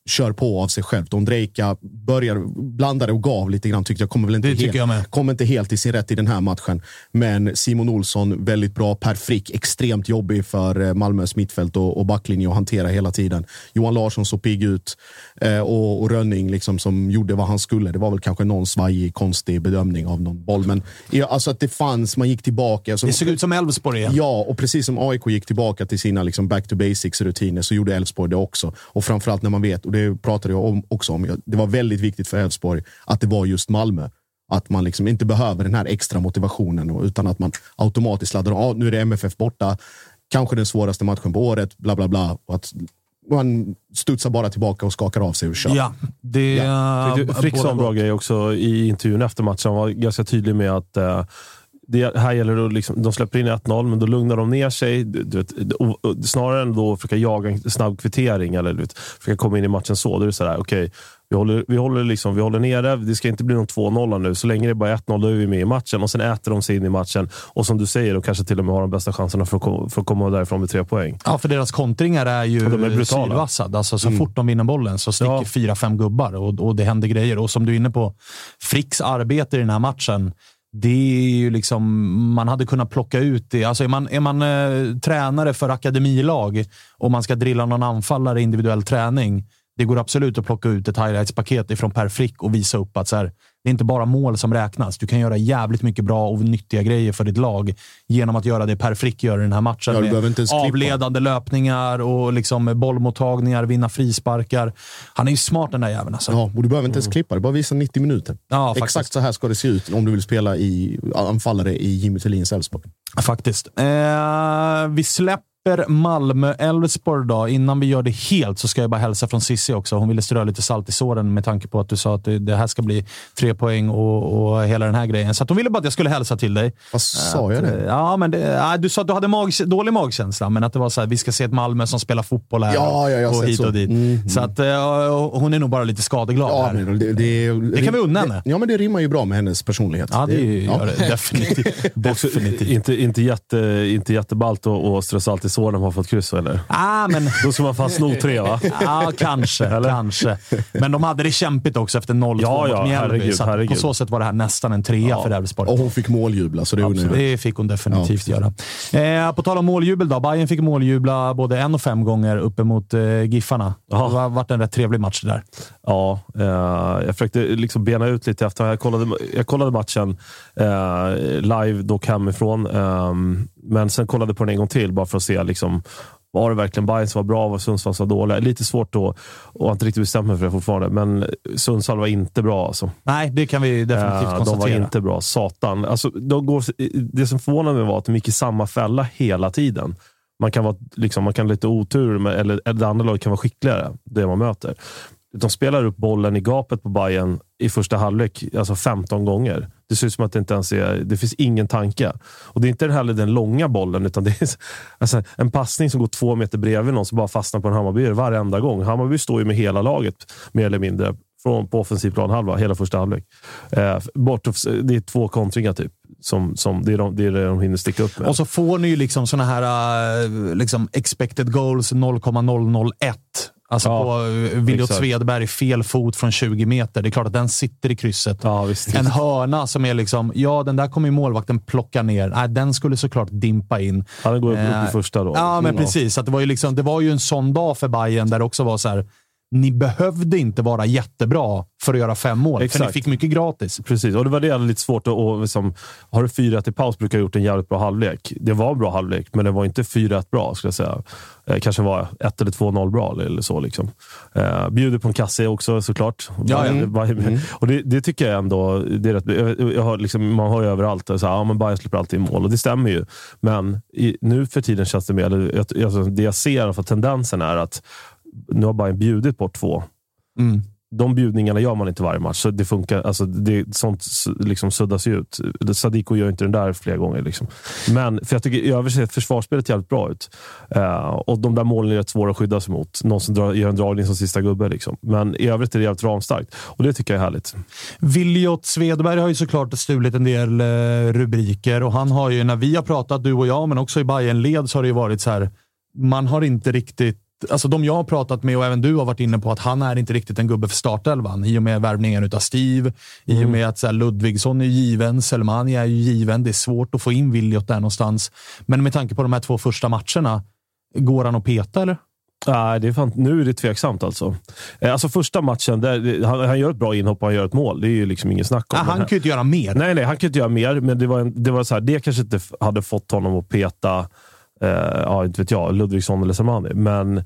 kör på av sig självt. Ondrejka började, blandade och gav lite grann tyckte jag. Kommer väl inte Det helt, jag med. kom inte helt i sin rätt i den här matchen. Men Simon Olsson, väldigt bra. Per Frick, extremt jobbig för eh, Malmös mittfält och, och backlinje att hantera hela tiden. Johan Larsson såg pigg ut eh, och, och Rönning liksom, som gjorde vad han skulle. Det var väl kanske någon svajig, konstig bedömning av någon boll. Men ja, alltså att det fanns, man gick tillbaka. Alltså, Det såg ut som Elfsborg igen. Ja, och precis som AIK gick tillbaka till sina liksom back to basics-rutiner så gjorde Elfsborg det också. Och framförallt när man vet, och det pratade jag om, också om, det var väldigt viktigt för Elfsborg att det var just Malmö. Att man liksom inte behöver den här extra motivationen utan att man automatiskt laddar. Ah, nu är det MFF borta, kanske den svåraste matchen på året, bla bla bla. Och att man studsar bara tillbaka och skakar av sig och kör. Ja, det... Tyckte Frick sa en bra grej också i intervjun efter matchen. Han var ganska tydlig med att eh, det här gäller att liksom, de släpper in 1-0, men då lugnar de ner sig. Du, du vet, och, och, snarare än då försöka jaga en snabb kvittering eller du vet, försöka komma in i matchen så. Då är det sådär, okej, vi, håller, vi, håller liksom, vi håller nere. Det ska inte bli någon 2-0 nu. Så länge det är bara 1-0, då är vi med i matchen. Och sen äter de sig in i matchen. Och som du säger, de kanske till och med har de bästa chanserna för att, komma, för att komma därifrån med tre poäng. Ja, för deras kontringar är ju är brutala. sylvassade. Alltså, så fort de vinner bollen så sticker Ja. fyra, fem gubbar och, och det händer grejer. Och som du är inne på, Fricks arbete i den här matchen, det är ju liksom, man hade kunnat plocka ut det. Alltså är man, är man eh, tränare för akademilag och man ska drilla någon anfallare i individuell träning, det går absolut att plocka ut ett highlights-paket ifrån Per Frick och visa upp att så här, det är inte bara mål som räknas. Du kan göra jävligt mycket bra och nyttiga grejer för ditt lag genom att göra det Per Frick gör i den här matchen. Ja, med ens klippa. avledande löpningar och liksom bollmottagningar, vinna frisparkar. Han är ju smart den där jäveln. Alltså. Ja, och du behöver inte ens klippa det, bara visa 90 minuter. Ja. Exakt så här ska det se ut om du vill spela i anfallare i Jimmy Tillins Elfsborg. Faktiskt. Eh, vi släpper Malmö-Elfsborg då. Innan vi gör det helt så ska jag bara hälsa från Sissi också. Hon ville strö lite salt i såren med tanke på att du sa att det, det här ska bli tre poäng och, och hela den här grejen. Så att hon ville bara att jag skulle hälsa till dig. Vad sa jag det? Ja, men det, ja, du sa att du hade mag, dålig magkänsla, men att det var så här, vi ska se ett Malmö som spelar fotboll här Ja, ja, jag och hit så. och dit. Mm, Så att, eh, hon är nog bara lite skadeglad Ja, här. men det, det, Det kan vi unna henne. det- Ja, men det rimmar ju bra med hennes personlighet. Ja, det ja. gör det definitivt. (laughs) definitivt. Inte, inte, jätte, inte jätteballt att att strö salt i såren när man har fått kryss, eller? Ah, men... Då ska man fan sno tre, va? (laughs) Ja, kanske. kanske. Men de hade det kämpigt också efter 0-2 Ja, ja, mot Mjällby. herregud, så på så sätt var det här nästan en trea för Elfsborg. Och hon fick måljubla, så det unnar jag. Det fick hon definitivt Ja, göra. Eh, på tal om måljubel då. Bayern fick måljubla både en och fem gånger uppe mot eh, Giffarna. Ja. Det har varit en rätt trevlig match det där. Ja, eh, jag försökte liksom bena ut lite efter. Jag kollade, jag kollade matchen eh, live dock hemifrån, eh, men sen kollade på den en gång till bara för att se liksom, var det verkligen Bayern som var bra och Sundsvall som var dåliga? Lite svårt då och inte riktigt bestämt mig för det fortfarande, men Sundsvall var inte bra. Alltså. Nej, det kan vi definitivt Eh, de var konstatera. inte bra. Satan. Alltså, de går, det som förvånade mig var att de gick i samma fälla hela tiden. Man kan, vara, liksom, man kan ha lite otur, med, eller, eller det andra laget kan vara skickligare, det man möter. De spelar upp bollen i gapet på Bayern i första halvlek, alltså 15 gånger. Det ser ut som att det inte ens är, det finns ingen tanke. Och det är inte heller den långa bollen, utan det är alltså, en passning som går två meter bredvid någon som bara fastnar på en Hammarbyare varenda gång. Hammarby står ju med hela laget, mer eller mindre, från, på offensiv planhalva, hela första halvlek. Eh, bort, det är två kontringar typ. Som, som, det, är de, det är det de hinner sticka upp med. Och så får ni ju liksom såna här eh, liksom expected goals 0,001. Alltså Ja, på Williot exakt. Svedberg, fel fot från 20 meter. Det är klart att den sitter i krysset. ja, visst, En hörna som är liksom, ja den där kommer ju målvakten plocka ner. Nej, den skulle såklart dimpa in. Han går upp, upp Eh, i första då. Ja, men Mm, precis. Att det, var ju liksom, det var ju en sån dag för Bayern där det också var så här. Ni behövde inte vara jättebra för att göra fem mål, Exakt. för ni fick mycket gratis. Precis, och det var det jag lite svårt att... Och liksom, har du 4-1 i paus brukar ha gjort en jävligt bra halvlek. Det var en bra halvlek, men det var inte 4-1 bra, skulle jag säga. Eh, kanske var 1 eller 2-0 bra eller så. Liksom. Eh, bjuder på en kasse också såklart. Ja, ja. Bayern- Och det, det tycker jag ändå... Det är rätt, jag, jag har liksom, man hör ju överallt att ja, men Bayern släpper alltid in mål, och det stämmer ju. Men i, nu för tiden känns det mer... eller jag- Alltså, det jag ser, för tendensen är att nu har Bayern bjudit bort två Mm. de bjudningarna gör man inte varje match. Så det funkar, alltså det, sånt liksom suddas ju ut. Sadiko gör inte den där flera gånger. Liksom. Men för jag tycker i övrigt ser försvarsspelet jävligt bra ut. Eh, och de där målen är rätt svåra att skydda sig mot. Någon som drar, gör en dragning som sista gubbe. Liksom. Men i övrigt är det jävligt ramstarkt. Och det tycker jag är härligt. Viljot Svedberg har ju såklart stulit en del eh, rubriker och han har ju, när vi har pratat, du och jag, men också i bayern led så har det ju varit så här. Man har inte riktigt Alltså de jag har pratat med och även du har varit inne på att han är inte riktigt en gubbe för startelvan i och med värvningen av Steve, i och med att så här, Ludvigsson är given, Selmani är ju given. Det är svårt att få in Viljot där någonstans. Men med tanke på de här två första matcherna, går han att peta eller? Nej, det är fan, nu är det tveksamt alltså. Eh, alltså första matchen, där, han, han gör ett bra inhopp och han gör ett mål. Det är ju liksom ingen snack om. Ah, Men han kan ju inte göra mer. Nej, nej, han kan inte göra mer, men det var, en, det var så här, det kanske inte hade fått honom att peta, eh, ja, inte vet jag, Ludvigsson eller Samani. Men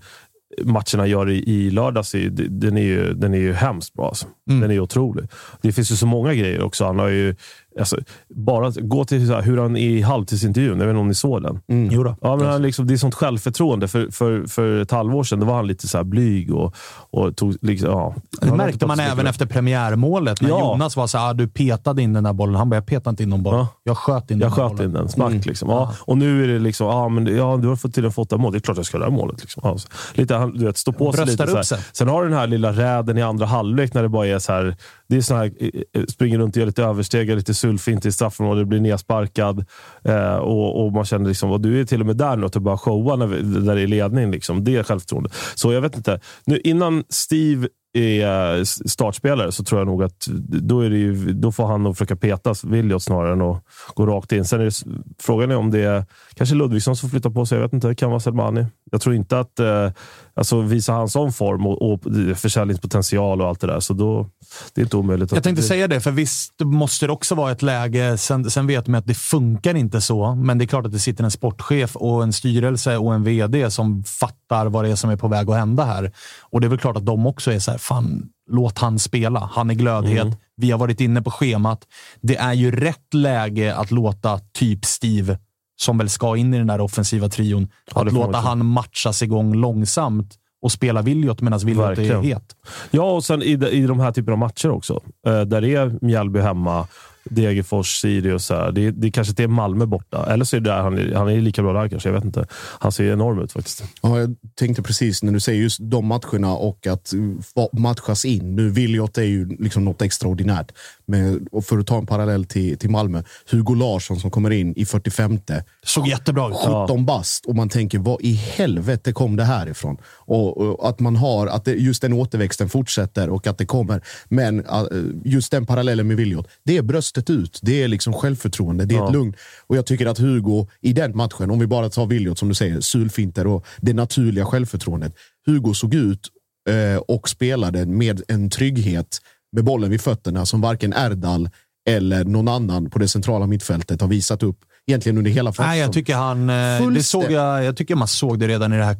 matcherna gör i, i lördags, är, den är ju, den är ju hemskt bra. Alltså. Mm. Den är otrolig. Det finns ju så många grejer också. Han har ju, alltså, bara gå till här, hur han är i halvtidsintervjun. Jag vet inte om ni såg den? Jo då. Ja, men han liksom, det är sånt självförtroende. För, för, för ett halvår sedan då var han lite så blyg och, och tog... Liksom, ja, Det Han märkte man även mycket- efter premiärmålet när Ja. Jonas var så här, ah, du petade in den där bollen. Han bara, jag petade inte in någon boll. Ja. Jag sköt in Jag den där sköt bollen. in den, smack liksom. Ja. Och nu är det liksom, ja, men, ja, du har fått till en fått mål. Det är klart jag ska göra målet. Liksom. Ja, så lite, han, du vet, stå på sig lite. Så sig. Sen har du den här lilla räden i andra halvlek när det bara är så här. Det är så här, eh, eh, springer runt och gör lite översteg, lite sulfint i straffområdet, blir nedsparkad. Eh, och, och man känner liksom, och du är till och med där nu, att du bara showa när vi, när det är ledning. Liksom. Det är självförtroende. Så jag vet inte. Nu, innan Steve är eh, startspelare så tror jag nog att då, är det ju, då får han nog försöka petas Williot snarare än att gå rakt in. Sen är det, frågan är om det är kanske Ludvigsson som flyttar på sig. Jag vet inte. Det kan vara Selmani. Jag tror inte att eh, alltså visar han sån form och, och försäljningspotential och allt det där, så då det är inte omöjligt. Jag tänkte det, säga det, för visst måste det också vara ett läge, sen, sen vet man att det funkar inte så, men det är klart att det sitter en sportchef och en styrelse och en vd som fattar vad det är som är på väg att hända här. Och det är väl klart att de också är så här, fan, låt han spela. Han är glödhet. Mm. Vi har varit inne på schemat. Det är ju rätt läge att låta typ Steve, som väl ska in i den där offensiva trion, Ja, att låta han matchas igång långsamt och spela Williot medan Williot är het. Ja, och sen i, de- i de här typerna av matcher också. Eh, där det är Mjällby hemma, Degerfors, Sirius. Så här. Det, det kanske inte är Malmö borta. Eller så är det där han, är- han är lika bra där kanske. Jag vet inte. Han ser enorm ut faktiskt. Ja, jag tänkte precis när du säger just de matcherna och att va- matchas in. Nu Williot är ju liksom något extraordinärt. Men, och för att ta en parallell till, till Malmö. Hugo Larsson som kommer in i 45. Såg jättebra ut. 17 bast och man tänker, vad i helvete kom det här ifrån? Och, och att man har, att det, just den återväxten fortsätter och att det kommer. Men uh, just den parallellen med Williot, det är bröstet ut. Det är liksom självförtroende, det är ett lugn. Och jag tycker att Hugo i den matchen, om vi bara tar Williot som du säger, sulfinter och det naturliga självförtroendet. Hugo såg ut eh, och spelade med en trygghet med bollen vid fötterna som varken Erdal eller någon annan på det centrala mittfältet har visat upp egentligen under hela Nej, jag försäsongen. tycker han... eh, Det Fullständigt. såg jag, jag tycker man såg det redan i det här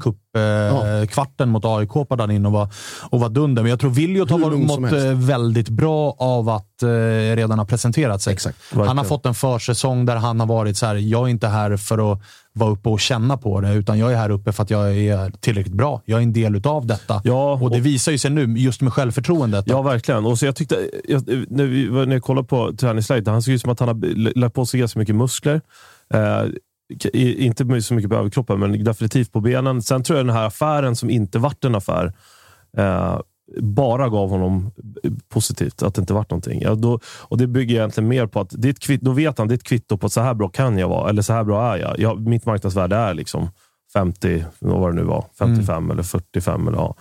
cupkvarten mot AIK på han in och var, och var dunder. Men jag tror Williot har mått eh, väldigt bra av att eh, redan ha presenterat sig. Exakt. Han har fått en försäsong där han har varit så här, jag är inte här för att vara uppe och känna på det, utan jag är här uppe för att jag är tillräckligt bra. Jag är en del av detta. Ja, och det och- visar ju sig nu, just med självförtroendet. Ja, verkligen. Och så jag tyckte, jag, när, vi, när jag kollade på träningsläget, han såg ut som att han har lagt på sig ganska mycket muskler. Eh, i- inte så mycket på överkroppen, men definitivt på benen. Sen tror jag den här affären som inte vart en affär, eh, bara gav honom positivt, att det inte vart någonting. Ja, då, och Det bygger egentligen mer på att det är ett kvitt, då vet han det är ett kvitto på att så här bra kan jag vara, eller så här bra är jag. jag mitt marknadsvärde är liksom 50, vad var det nu var, 55 eller 45. Eller, ja.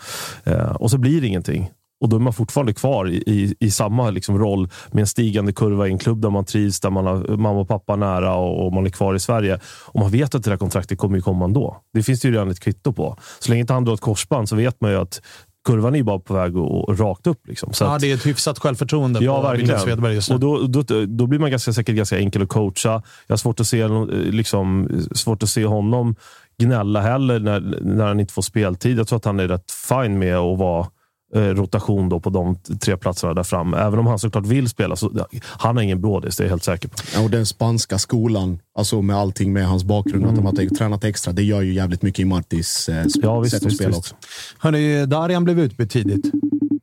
eh, och så blir det ingenting. Och då är man fortfarande kvar i, i, i samma liksom roll med en stigande kurva i en klubb där man trivs, där man har mamma och pappa nära och, och man är kvar i Sverige. Och man vet att det där kontraktet kommer ju komma ändå. Det finns det ju redan ett kvitto på. Så länge inte han drar ett korsband så vet man ju att kurvan är ju bara på väg och, rakt upp. Liksom. Så ja, att, det är ett hyfsat självförtroende ja, på verkligen. Svedberg just nu. Och då, då, då blir man ganska säkert ganska enkel att coacha. Jag har svårt att se, liksom, svårt att se honom gnälla heller när, när han inte får speltid. Jag tror att han är rätt fin med att vara rotation då på de tre platserna där fram. Även om han såklart vill spela, så han har ingen brådis, det är jag helt säker på. Ja, och den spanska skolan, alltså med allting med hans bakgrund, mm. att de har tränat extra, det gör ju jävligt mycket i Martis eh, ja, visst, sätt att spela visst. också. Hörrni, Darian blev utbytt tidigt.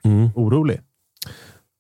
Mm. Orolig?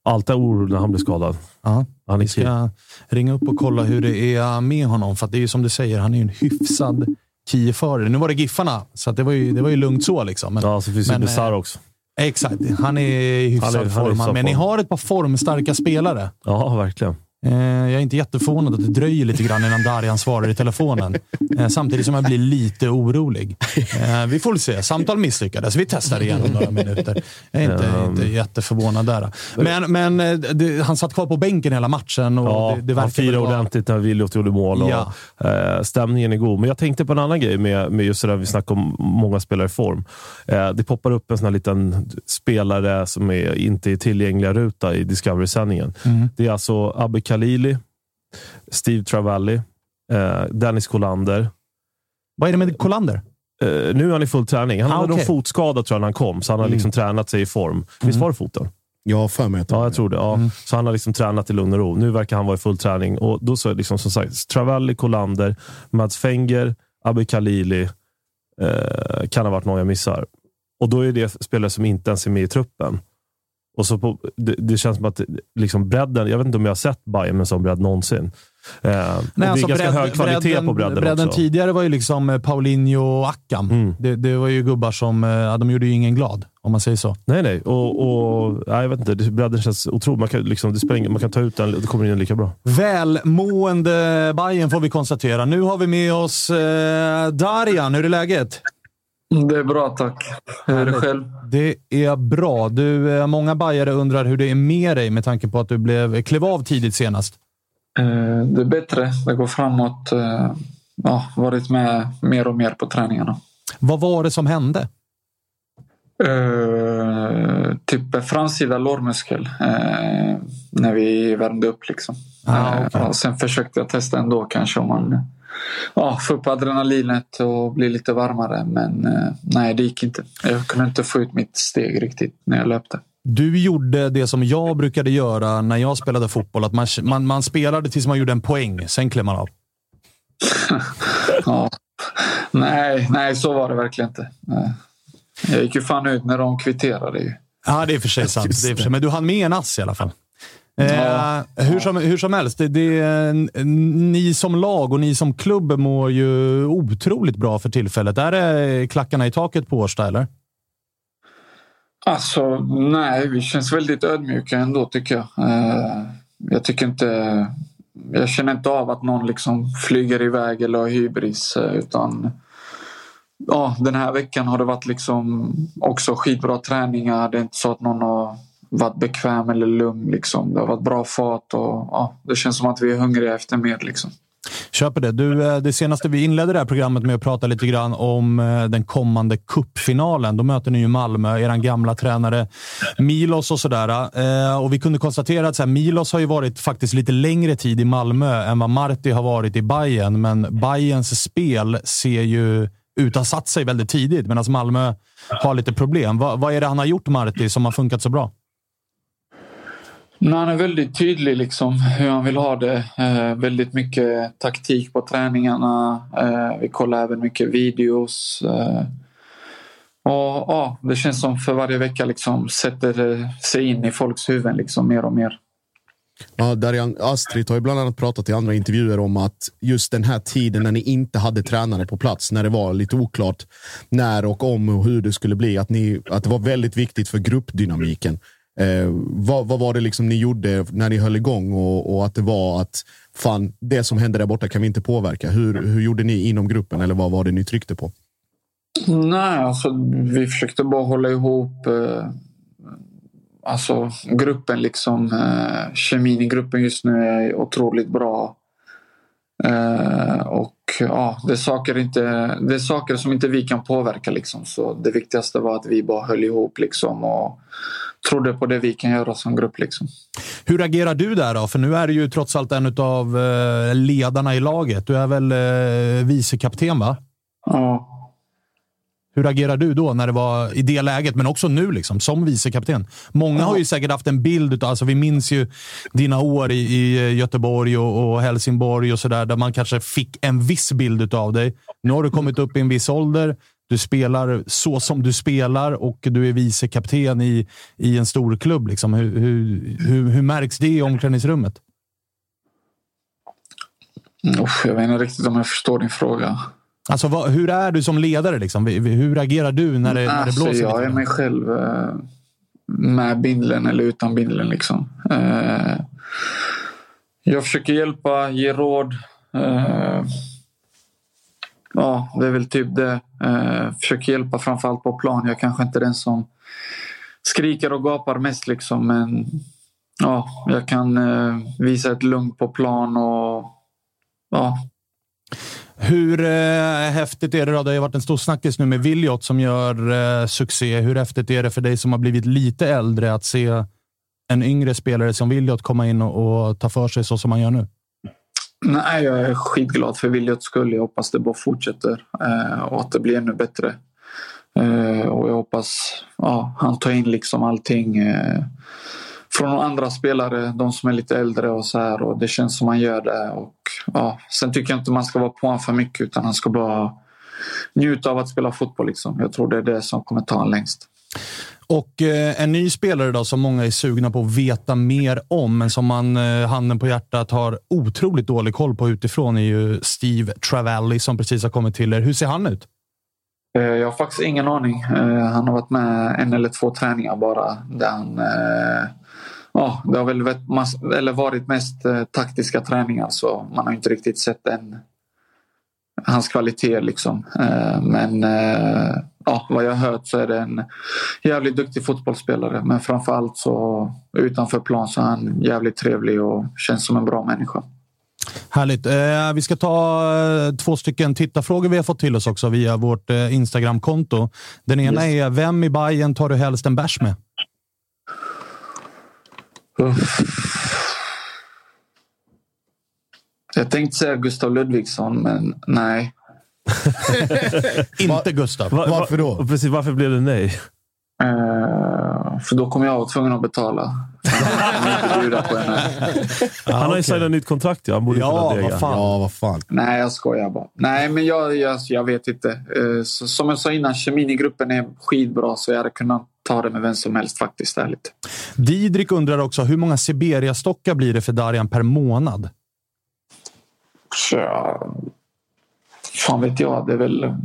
Alltid orolig när han blir skadad. Ja. Han Vi ska ringa upp och kolla hur det är med honom, för det är ju som du säger, han är ju en hyfsad Kieförare. Nu var det Giffarna, så det, var ju, det var ju lugnt så. Liksom. Men, ja, så finns men, Bizarre också. Exakt. Han är i hyfsad form. Men ni har ett par formstarka spelare. Ja, verkligen. Eh, jag är inte jätteförvånad att det dröjer lite grann innan Darjan svarar i telefonen. Eh, samtidigt som jag blir lite orolig. Eh, vi får se. Samtal misslyckades. Vi testar igen om några minuter. Jag är inte, um, inte jätteförvånad där. Men, men det, han satt kvar på bänken hela matchen. Och ja, det, det han firade vara... ordentligt när Williot gjorde mål. Och, ja. eh, stämningen är god. Men jag tänkte på en annan grej med, med just det där vi snackade om många spelare i form. Eh, det poppar upp en sån här liten spelare som är, inte är tillgängliga ruta i Discovery-sändningen. Mm. Det är alltså Abbe Khalili, Steve Travalli, eh, Dennis Kolander. Vad är det med Kolander? Eh, nu är han i full träning. Han ah, hade okay. någon fotskada tror jag när han kom, så han har mm. liksom tränat sig i form. Mm. Visst var det foten? Jag har för mig Ja, jag tror det. Ja. Mm. Så han har liksom tränat i lugn och ro. Nu verkar han vara i full träning. Och då så är det liksom, som sagt, Travalli, Kolander, Mads Fenger, Abbe Khalili. Eh, kan ha varit någon jag missar. Och då är det spelare som inte ens är med i truppen. Och så på, det, det, känns som att liksom bredden, jag vet inte om jag har sett Bayern med sån bredd någonsin. Eh, Nej, det är alltså ganska bredd, hög kvalitet bredden, på bredden, bredden också. tidigare var ju liksom eh, Paulinho och Akam. Mm. Det, det, var ju gubbar som, ja, de gjorde ju ingen glad, om man säger så. Nej, nej. Och, och nej, jag vet inte, bredden känns otroligt. Man kan, liksom, det spelar, man kan ta ut den, det kommer in lika bra. Välmående Bayern får vi konstatera. Nu har vi med oss eh, Darjan. Hur är läget? Det är bra tack. Hur är det själv? Det är bra. Du, eh, många bajare undrar hur det är med dig med tanke på att du blev, klev av tidigt senast. Eh, det är bättre. Det går framåt. Eh, ja, varit med mer och mer på träningarna. Vad var det som hände? Uh, typ framsida lårmuskel uh, när vi värmde upp. Liksom. Ah, okay. uh, sen försökte jag testa ändå kanske om man ja, få upp adrenalinet och bli lite varmare. Men eh, nej, det gick inte. Jag kunde inte få ut mitt steg riktigt när jag löpte. Du gjorde det som jag brukade göra när jag spelade fotboll. Att man, man, man spelade tills man gjorde en poäng, sen klev man av. (laughs) ja. Nej, nej, så var det verkligen inte. Jag gick ju fan ut när de kvitterade. Ja, det är för sig sant. Det är för sig. Men du hann med en ass i alla fall. Ja. Eh, hur, som, hur som helst, det, det, ni som lag och ni som klubb mår ju otroligt bra för tillfället. Är det klackarna i taket på Årsta, eller? Alltså, nej, vi känns väldigt ödmjuka ändå tycker jag. Eh, jag tycker inte... Jag känner inte av att någon liksom flyger iväg eller har hybris. Eh, utan ja, den här veckan har det varit liksom också skitbra träningar. Det är inte så att någon har varit bekväm eller lugn. Liksom. Det har varit bra fart och ja, det känns som att vi är hungriga efter mer. Liksom. Köper det. Du, eh, det senaste vi inledde det här programmet med att prata lite grann om eh, den kommande kuppfinalen. Då möter ni ju Malmö, er gamla tränare Milos och sådär. Eh, och vi kunde konstatera att så här, Milos har ju varit faktiskt lite längre tid i Malmö än vad Marti har varit i Bayern. Men Bayerns spel ser ju ut att ha satt sig väldigt tidigt, medan Malmö har lite problem. Va, vad är det han har gjort, Marti, som har funkat så bra? Men han är väldigt tydlig liksom hur han vill ha det. Eh, väldigt mycket taktik på träningarna. Eh, vi kollar även mycket videos. Eh, och ja, Det känns som för varje vecka liksom sätter sig in i folks huvuden liksom mer och mer. Ja, Darian Astrid har ju bland annat pratat i andra intervjuer om att just den här tiden när ni inte hade tränare på plats, när det var lite oklart när och om och hur det skulle bli, att, ni, att det var väldigt viktigt för gruppdynamiken. Eh, vad, vad, var det liksom ni gjorde när ni höll igång och, och att det var att fan, det som hände där borta kan vi inte påverka. Hur, hur gjorde ni inom gruppen eller vad var det ni tryckte på? Nej, alltså vi försökte bara hålla ihop eh, alltså gruppen liksom. Eh, kemin i gruppen just nu är otroligt bra. Eh, och ja, det är, saker inte, det är saker som inte vi kan påverka. Liksom. Så det viktigaste var att vi bara höll ihop liksom, och trodde på det vi kan göra som grupp. Liksom. Hur agerar du där då? För nu är du ju trots allt en av eh, ledarna i laget. Du är väl eh, vicekapten, va? Ja. Hur agerar du då när det var i det läget, men också nu liksom, som vicekapten? Många har ju säkert haft en bild av, alltså vi minns ju dina år i, i Göteborg och, och, Helsingborg och sådär, där man kanske fick en viss bild av dig. Nu har du kommit upp i en viss ålder. Du spelar så som du spelar och du är vicekapten i, i en stor klubb. Liksom. Hur, hur, hur, hur märks det i omklädningsrummet? Usch, jag vet inte riktigt om jag förstår din fråga. Alltså, vad, hur är du som ledare? Liksom? Hur agerar du när det, när det blåser? Alltså, jag är mig själv eh, med bindeln eller utan bindeln. Liksom. Eh, jag försöker hjälpa, ge råd. Eh, ja, det är väl typ det. Försöker hjälpa framförallt på plan. Jag kanske inte är den som skriker och gapar mest liksom, men ja, jag kan visa ett lugn på plan och ja, hur eh, häftigt är det då? Det har ju varit en stor snackis nu med Williot som gör eh, succé. Hur häftigt är det för dig som har blivit lite äldre att se en yngre spelare som Williot komma in och, och ta för sig så som han gör nu? Nej, jag är skitglad för Williots skull. Jag hoppas det bara fortsätter eh, och att det blir ännu bättre. Eh, och jag hoppas ja, han tar in liksom allting eh, från andra spelare, de som är lite äldre och så här. Och det känns som man gör det. Och, ja, sen tycker jag inte man ska vara på honom för mycket utan han ska bara njuta av att spela fotboll. Liksom. Jag tror det är det som kommer ta honom längst. Och eh, en ny spelare då som många är sugna på att veta mer om, men som man eh, handen på hjärtat har otroligt dålig koll på utifrån är ju Steve Travelli som precis har kommit till er. Hur ser han ut? Eh, jag har faktiskt ingen aning. Han har varit med en eller två träningar bara där han ja, det har väl varit, eller varit mest eh, taktiska träningar så man har inte riktigt sett en, hans kvalitet. Liksom. Eh, men eh, ja, vad jag har hört så är det en jävligt duktig fotbollsspelare. Men framförallt så utanför plan så är han jävligt trevlig och känns som en bra människa. Härligt. Eh, vi ska ta två stycken tittarfrågor vi har fått till oss också via vårt eh, Instagramkonto. Den ena yes. är, vem i Bayern tar du helst en bärs med? Jag tänkte säga Gustav Ludvigsson, men nej. (laughs) Inte Gustav. Va, varför då? Precis, varför blev det nej? Uh, för då kommer jag vara tvungen att betala. Han har ju signat nytt kontrakt. Ja, han borde ja, kunna vad fan. ja, vad fan. Nej, jag skojar bara. Nej, men jag, jag, jag vet inte. Uh, så, som jag sa innan, kemin i gruppen är skitbra så jag hade kunnat ta det med vem som helst faktiskt, ärligt. Didrik undrar också, hur många Siberia-stockar blir det för Darian per månad? Ja, fan vet jag. Det är väl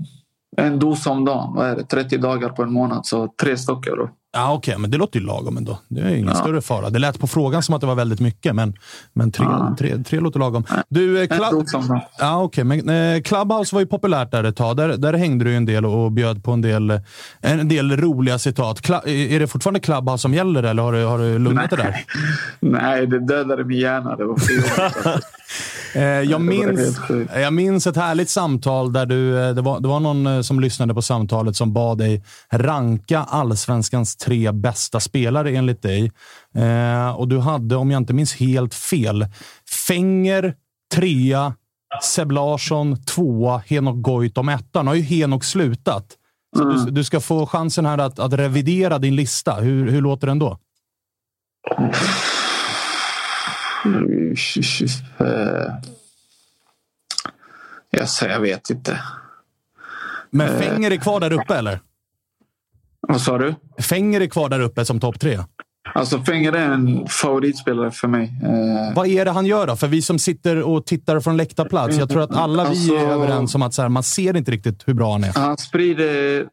en dosa om dagen. Vad är det? 30 dagar på en månad, så tre stockar. Då. Ja, Okej, okay, men det låter ju lagom ändå. Det är ingen ja. större fara. Det lät på frågan som att det var väldigt mycket, men, men tre, ja. tre, tre låter lagom. Du, eh, club... ja, okay, men, eh, Clubhouse var ju populärt där ett tag. Där, där hängde du en del och bjöd på en del, en del roliga citat. Kla är det fortfarande Clubhouse som gäller eller har du, har du lugnat det där? (laughs) Nej, det dödade min hjärna. Det var för (laughs) Eh, jag, (laughs) minns, jag minns ett härligt samtal där du, eh, det var, det var någon eh, som lyssnade på samtalet som bad dig ranka allsvenskans tre bästa spelare enligt dig. och du hade, om jag inte minns helt fel, Fenger trea, Seb Larsson tvåa, Henok Goitom etta. Nu har ju Henok slutat. Så mm. du, du, ska få chansen här att, att revidera din lista. Hur, hur låter den då? Jag, säger, jag vet inte. Men eh. Fenger är kvar där uppe eller? Vad sa du? Fenger är kvar där uppe som topp tre? Alltså Fenger är en favoritspelare för mig. Eh. Vad är det han gör då? För vi som sitter och tittar från läktarplats. Jag tror att alla alltså, vi är överens om att så här, man ser inte riktigt hur bra han är. Han sprider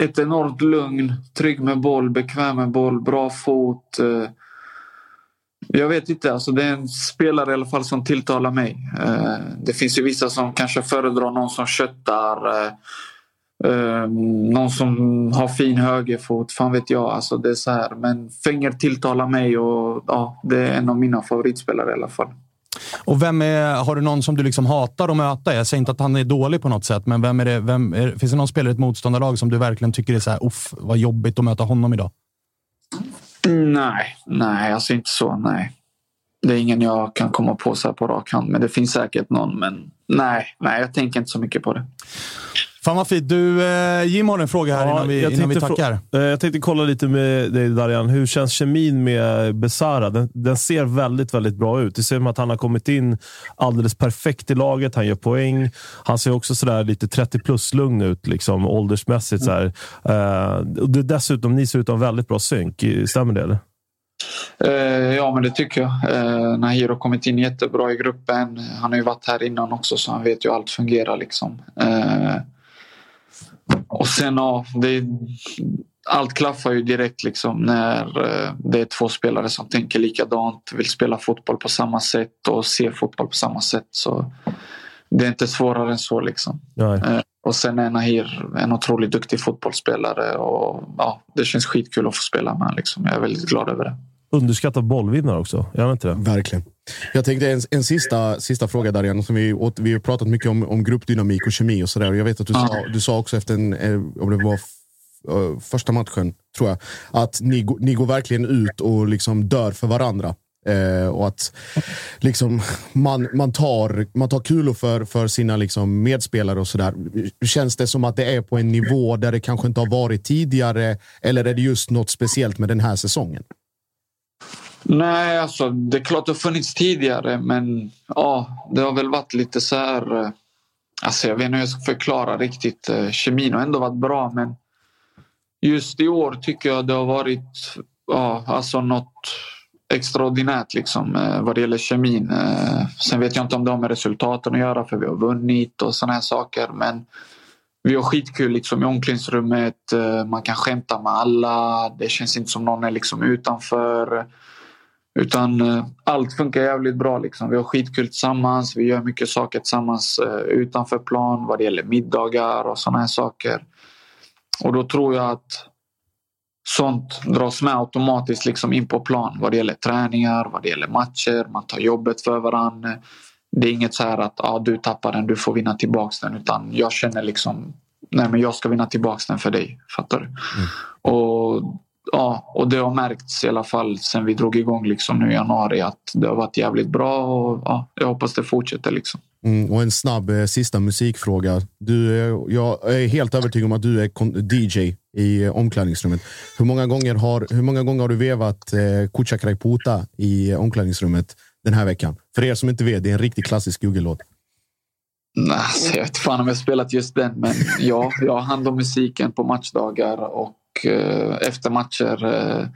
ett enormt lugn, trygg med boll, bekväm med boll, bra fot. Eh, jag vet inte. Alltså det är en spelare i alla fall som tilltalar mig. Eh, det finns ju vissa som kanske föredrar någon som köttar. Eh, någon som har fin högerfot. Fan vet jag. Alltså det är så här. Men Fenger tilltalar mig och ja, det är en av mina favoritspelare i alla fall. Och vem är, har du någon som du liksom hatar att möta? Jag säger inte att han är dålig på något sätt, men vem är det, vem är, finns det någon spelare i ett motståndarlag som du verkligen tycker är så här, uff, vad jobbigt att möta honom idag? Nej, nej, alltså inte så. Nej. Det är ingen jag kan komma på så här på rak hand, men det finns säkert någon. Men nej, nej, jag tänker inte så mycket på det. Fan vad fint. Du, eh, Jim har en fråga här Ja, innan vi, jag innan vi tänkte tackar. eh, Jag tänkte kolla lite med dig Darian. Hur känns kemin med Besara? Den, den ser väldigt, väldigt bra ut. Det ser ut att han har kommit in alldeles perfekt i laget. Han gör poäng. Han ser också sådär lite 30 plus-lugn ut, liksom, åldersmässigt. Så här. Eh, och det, dessutom, ni ser ut att ha en väldigt bra synk. Stämmer det? Eller? Ja, men det tycker jag. Nahir har kommit in jättebra i gruppen. Han har ju varit här innan också så han vet ju hur allt fungerar. Liksom. Och sen ja, det, allt klaffar ju direkt liksom när eh, det är två spelare som tänker likadant, vill spela fotboll på samma sätt och se fotboll på samma sätt. Så det är inte svårare än så. Liksom. Nej. Eh, och sen är Nahir en otroligt duktig fotbollsspelare och ja, det känns skitkul att få spela med. Liksom. Jag är väldigt glad över det. Underskattad bollvinnare också. Är han inte det? Verkligen. Jag tänkte en, en sista, sista fråga Darian. Som vi, åt, vi har pratat mycket om, om gruppdynamik och kemi och sådär. Jag vet att du, sa, du sa också efter en, eh, om det var f- eh, första matchen, tror jag, att ni, ni går verkligen ut och liksom dör för varandra. Eh, och att liksom, man, man, tar, man tar kulor för, för sina liksom, medspelare och sådär. Känns det som att det är på en nivå där det kanske inte har varit tidigare? Eller är det just något speciellt med den här säsongen? Nej, alltså det är klart det har funnits tidigare men ja, det har väl varit lite så här... Eh, alltså jag vet inte hur jag ska förklara riktigt. Eh, kemin har ändå varit bra men just i år tycker jag det har varit ja, alltså något extraordinärt liksom, eh, vad det gäller kemin. Sen vet jag inte om det har med resultaten att göra för vi har vunnit och såna här saker men vi har skitkul liksom, i omklädningsrummet. Man kan skämta med alla. Det känns inte som någon är liksom utanför. Utan eh, allt funkar jävligt bra. Liksom. Vi har skitkul tillsammans. Vi gör mycket saker tillsammans eh, utanför plan vad det gäller middagar och såna här saker. Och då tror jag att sånt dras med automatiskt liksom in på plan vad det gäller träningar, vad det gäller matcher. Man tar jobbet för varandra. Det är inget så här att ah, du tappar den, du får vinna tillbaks den. Utan jag känner liksom, nej men jag ska vinna tillbaks den för dig. Fattar du? Och, ja, och det har märkts i alla fall sen vi drog igång liksom nu i januari att det har varit jävligt bra och ja, jag hoppas det fortsätter. Liksom. Mm, och en snabb eh, sista musikfråga. Du, eh, jag är helt övertygad om att du är DJ i eh, omklädningsrummet. Hur många gånger har, hur många gånger har du vevat eh, Kucha Krai Puta i eh, omklädningsrummet den här veckan? För er som inte vet, det är en riktigt klassisk Google-låt. Alltså, jag vet fan om jag spelat just den men ja, jag har hand om musiken på matchdagar och Eh, efter matcher eh,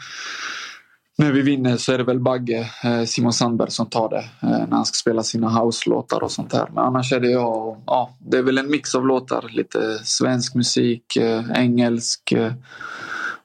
när vi vinner så är det väl Bagge, eh, Simon Sandberg som tar det när han ska spela sina house-låtar och sånt där. Men annars är det jag och, ja, det är väl en mix av låtar. Lite svensk musik, engelsk.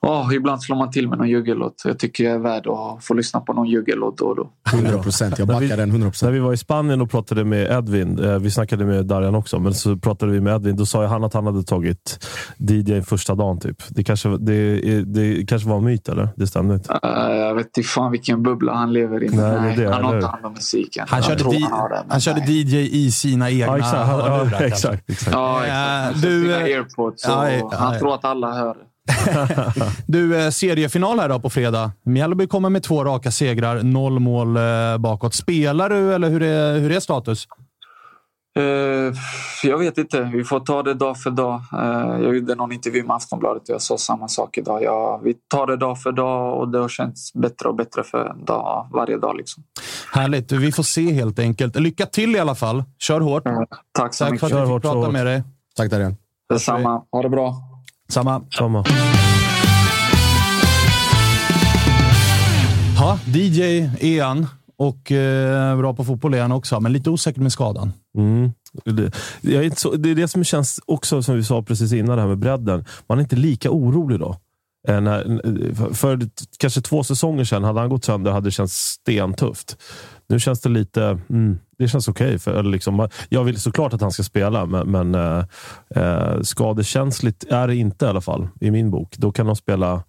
Ja, ibland slår man till med någon juggellåt. Jag tycker jag är värd att få lyssna på någon juggellåt då och då. 100 procent. Jag När vi- backar den 100 När procent. vi var i Spanien och pratade med Edvin, eh, vi snackade med Darian också, men så pratade vi med Edvin. Då sa han att han hade tagit DJ första dagen. Typ. Det, kanske, det, det kanske var en myt, eller? Det stämde inte. Eh, jag vet inte fan vilken bubbla han lever i. Nej, är det, han har inte hand om musiken. Han körde, di- han han körde nej. DJ i sina egna Ja, exakt. Han, ja, exakt, exakt. Ja, exakt. du, Du, eh, airpods ja, han tror att alla hör. (laughs) Du, eh, seriefinal här då på fredag. Mjällby kommer med två raka segrar, noll mål eh, bakåt. Spelar du eller hur är, hur är status? Eh, jag vet inte. Vi får ta det dag för dag. Jag gjorde någon intervju med Aftonbladet och jag sa samma sak idag. Ja, vi tar det dag för dag och det har känts bättre och bättre för dag, varje dag. Liksom. Härligt. Vi får se helt enkelt. Lycka till i alla fall. Kör hårt. Tack så Tack för mycket. att Kör vi fick prata hårt. med dig. Tack Darian. Detsamma. Ha det bra. Samma. Samma. Ja, DJ är han och eh, bra på fotboll är han också, men lite osäker med skadan. Mm. Det, är så, det är det som känns också, som vi sa precis innan, det här med bredden. Man är inte lika orolig då. Eh, När, för, för kanske två säsonger sedan, hade han gått sönder hade det känts stentufft. Nu känns det lite... Mm, det känns okej. för liksom, jag vill såklart att han ska spela, men, men eh, eh, skadekänsligt är det inte i alla fall, i min bok. Då kan de spela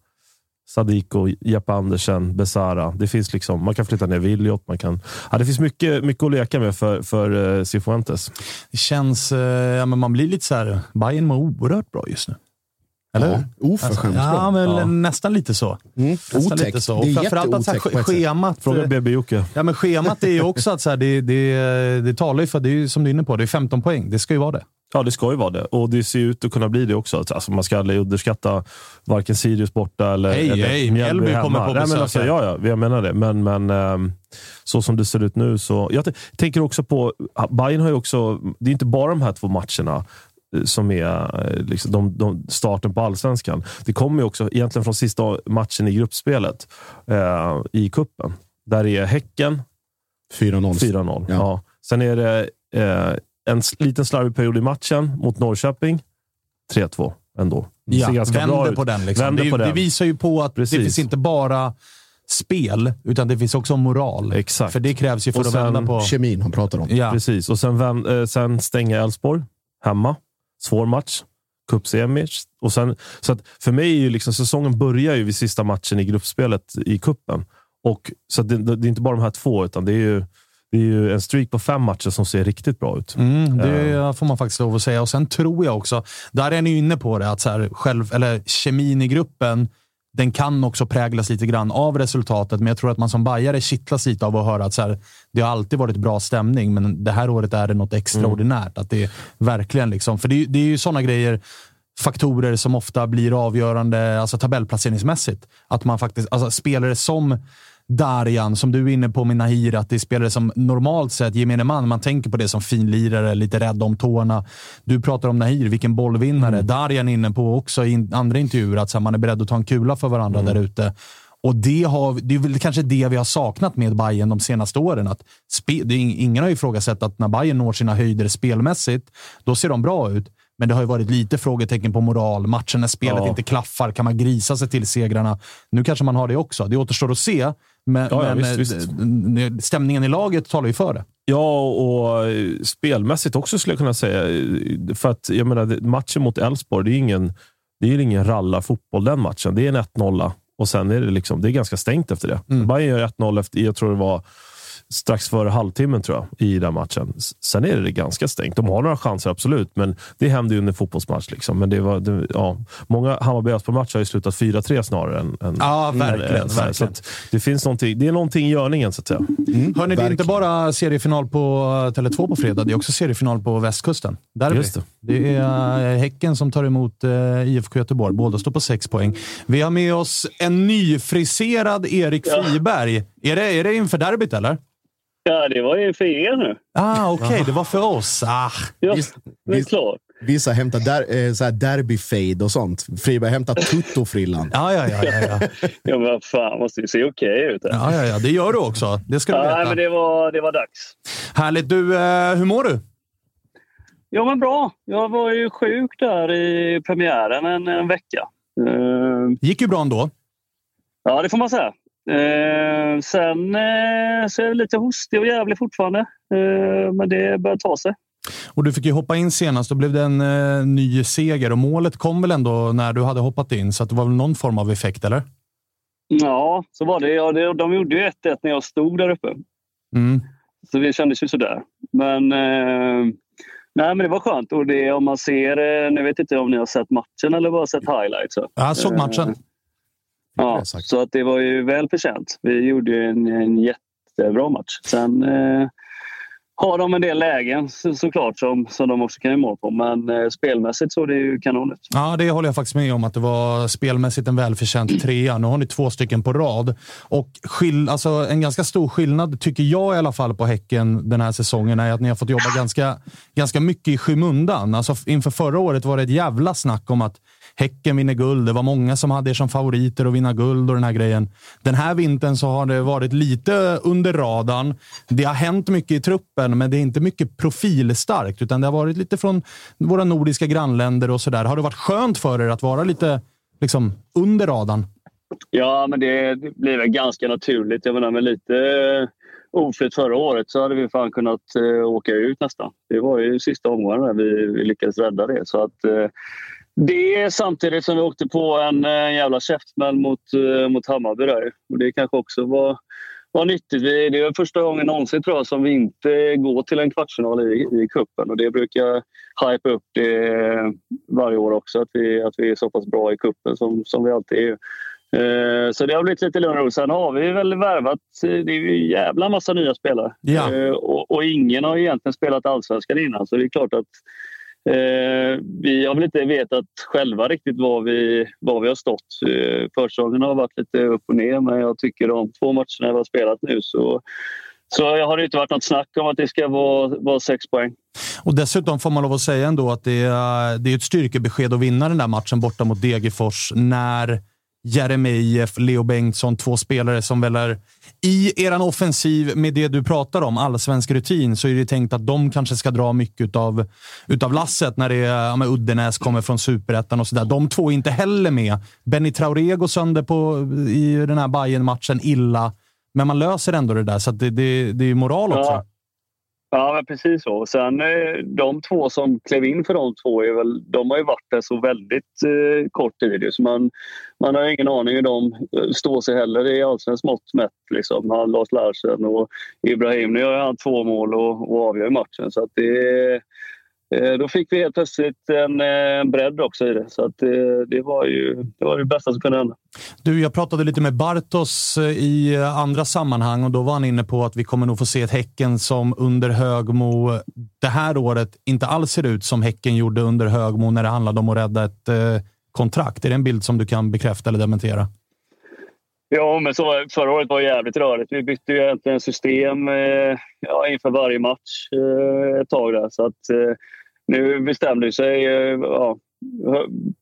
Sadiko, Jeppe Andersen, Besara. Det finns liksom, man kan flytta ner Williot. Man kan, ja, det finns mycket, mycket att leka med för, för eh, Cifuentes. Det känns... Eh, ja, men man blir lite så här... Bayern mår oerhört bra just nu. Eller Ja, oförskämt alltså, bra. Ja, men Ja. nästan lite så. Nästan Otäckt. lite så. Och Det är framförallt att så här, schemat... Fråga eh, BB Jocke. Ja, men schemat är ju också att så här, det, det, det talar ju för, det är ju som du är inne på, det är 15 poäng. Det ska ju vara det. Ja, det ska ju vara det. Och det ser ut att kunna bli det också. Alltså, man ska aldrig underskatta varken Sirius borta eller, Hej, eller hej, Mjällby kommer på Nej, men besök alltså. Ja, ja, jag menar det. Men, men ehm, så som det ser ut nu så... Jag tänker också på... Bayern har ju också... Det är inte bara de här två matcherna som är eh, liksom, de, de starten på allsvenskan. Det kommer ju också egentligen från sista matchen i gruppspelet eh, i kuppen Där är Häcken 4-0. 4-0. Ja. Ja. Sen är det eh, en liten slarvig period i matchen mot Norrköping. 3-2 ändå. Det ser Ja, ganska bra vänder ut. på den. Liksom. Vänder det, på det den. visar ju på att Precis. det finns inte bara spel, utan det finns också moral. Exakt. För det krävs ju för Och att sen- vända på... Kemin han pratar om. Ja. Precis. Och sen, vän, eh, sen stänga Elfsborg hemma. Svår match. Cupsemi. Och sen, så att för mig är ju liksom, säsongen börjar ju vid sista matchen i gruppspelet i kuppen. Och så det, det är inte bara de här två, utan det är ju, det är ju en streak på fem matcher som ser riktigt bra ut. Mm, det får man faktiskt lov att säga. Och Sen tror jag också, där är ni inne på det, att så här, själv, eller kemin i gruppen, den kan också präglas lite grann av resultatet, men jag tror att man som bajare kittlas lite av att höra att så här, det har alltid varit bra stämning, men det här året är det något extraordinärt. Att det är verkligen liksom, för det, är- det är ju sådana grejer, faktorer som ofta blir avgörande alltså tabellplaceringsmässigt. Att man faktiskt, alltså spelare som Darjan, som du är inne på med Nahir, att det är spelare som normalt sett, gemene man, man tänker på det som finlirare, lite rädd om tårna. Du pratar om Nahir, vilken bollvinnare. Darjan är inne på också i andra intervjuer, att här, man är beredd att ta en kula för varandra där ute. Och det, har, det är väl kanske det vi har saknat med Bayern de senaste åren. Att spe, det ingen har ifrågasatt att när Bayern når sina höjder spelmässigt, då ser de bra ut. Men det har ju varit lite frågetecken på moral. Matchen när spelet Ja. inte klaffar, kan man grisa sig till segrarna? Nu kanske man har det också. Det återstår att se. Men, Ja, ja, men visst, eh, visst. stämningen i laget talar ju för det. Ja, och eh, spelmässigt också skulle jag kunna säga. Eh, För att jag menar, matchen mot Elfsborg, det är ingen, det är ingen ralla-fotboll den matchen. Det är en 1-0 och sen är det, liksom, det är ganska stängt efter det. Mm. Bayern gör 1-0 efter, jag tror det var strax före halvtimmen tror jag, i den matchen. Sen är det ganska stängt. De har några chanser, absolut, men det händer ju under fotbollsmatch. Liksom. Men det var, det, ja, många Hammarby Elfsborg-matcher har ju slutat 4-3 snarare än... än Ja, verkligen, än så. Så verkligen. att det, finns någonting, det är någonting i görningen, så att säga. Hörni, det är inte bara seriefinal på Tele2 på fredag. Det är också seriefinal på västkusten. Derby. Just det. Det är eh, Häcken som tar emot eh, IFK Göteborg. Båda står på sex poäng. Vi har med oss en nyfriserad Erik Friberg. Är det, är det inför derbyt, eller? Ja, det var ju för er nu. Ah, Okej, det var för oss. Ah. Ja, Visst- det är klart. Vissa hämtar der, eh, så här derby-fade och sånt. Friberg hämtar tuttofrillan. Ja, ja, ja. ja, ja. Ja, men vad fan, måste ju se okej ut. här. ja, ja, ja. Det gör du också. Det ska du Ja, nej, veta. men det var, det var dags. Härligt. Du, eh, hur mår du? Ja, men bra. Jag var ju sjuk där i premiären en, en vecka. Eh, gick ju bra ändå. ja, det får man säga. Eh, sen eh, så är jag lite hostig och jävlig fortfarande. Eh, men det börjar ta sig. Och du fick ju hoppa in senast. Då blev det en eh, ny seger och målet kom väl ändå när du hade hoppat in, så det var väl någon form av effekt, eller? Ja, så var det. Ja, det de gjorde ju 1-1 när jag stod där uppe. Mm. Så det kändes ju sådär. Men, eh, nej, men det var skönt. Och det, om man ser, eh, nu vet inte om ni har sett matchen eller bara sett highlights. så. Jag såg matchen. Ja, så att det var ju väl förtjänt. Vi gjorde ju en, en jättebra match. Sen eh, har de en del lägen så, såklart som, som de också kan göra mål på. Men eh, spelmässigt såg det ju kanon ut. Ja, det håller jag faktiskt med om. Att det var spelmässigt en välförtjänt trea. Nu har ni två stycken på rad. Och skill alltså, en ganska stor skillnad, tycker jag i alla fall, på Häcken den här säsongen är att ni har fått jobba ganska, ganska mycket i skymundan. Alltså, inför förra året var det ett jävla snack om att Häcken vinner guld. Det var många som hade er som favoriter att vinna guld och den här grejen. Den här vintern så har det varit lite under radarn. Det har hänt mycket i truppen, men det är inte mycket profilstarkt, utan det har varit lite från våra nordiska grannländer och sådär. Har det varit skönt för er att vara lite liksom, under radarn? Ja, men det, det blir väl ganska naturligt. Jag menar, med lite eh, oflyt förra året så hade vi fan kunnat eh, åka ut nästan. Det var ju sista omgången där vi, vi lyckades rädda det. Så att, eh, det är samtidigt som vi åkte på en, en jävla käftsmäll mot, uh, mot Hammarby där. Och det kanske också var, var nyttigt. Vi, det är första gången någonsin tror jag som vi inte går till en kvartsfinal i, i kuppen och det brukar hypa upp det varje år också, att vi, att vi är så pass bra i kuppen som, som vi alltid är. Uh, så det har blivit lite lugn och Sen har vi väl värvat, det är ju en jävla massa nya spelare. Ja. Uh, och, och ingen har egentligen spelat allsvenskan innan så det är klart att Eh, vi har väl inte vetat själva riktigt var vi, var vi har stått. Eh, försäsongen har varit lite upp och ner men jag tycker de två matcherna vi har spelat nu så så har det inte varit något snack om att det ska vara, vara sex poäng. Och dessutom får man lov att säga ändå att det är, det är ett styrkebesked att vinna den där matchen borta mot Degerfors när Jeremejeff, Leo Bengtsson, två spelare som väl är i eran offensiv med det du pratar om, allsvensk rutin, så är det tänkt att de kanske ska dra mycket utav, utav lasset när det är, ja, med Uddenäs kommer från superettan och sådär. De två är inte heller med. Benny Traoré går sönder på, i den här bayern matchen illa, men man löser ändå det där, så det, det, det är moral också. Ja. Ja, men precis så. Sen eh, de två som klev in för de två, är väl, de har ju varit där så väldigt eh, kort tid. Så man, man har ingen aning hur de eh, står sig heller i allsvenskt mått mätt. Liksom. Han, Lars Larsen och Ibrahim. Nu gör han två mål och, och avgör matchen. Så att det, då fick vi helt plötsligt en, en bredd också i det. Så att det, det, var ju det var det bästa som kunde hända. Du, jag pratade lite med Bartos i andra sammanhang och då var han inne på att vi kommer nog få se ett Häcken som under Högmo det här året inte alls ser ut som Häcken gjorde under Högmo när det handlade om att rädda ett eh, kontrakt. Är det en bild som du kan bekräfta eller dementera? Ja, men så, förra året var jävligt rörigt. Vi bytte ju egentligen system eh, ja, inför varje match eh, ett tag där. Så att, eh, nu bestämde sig eh, ja,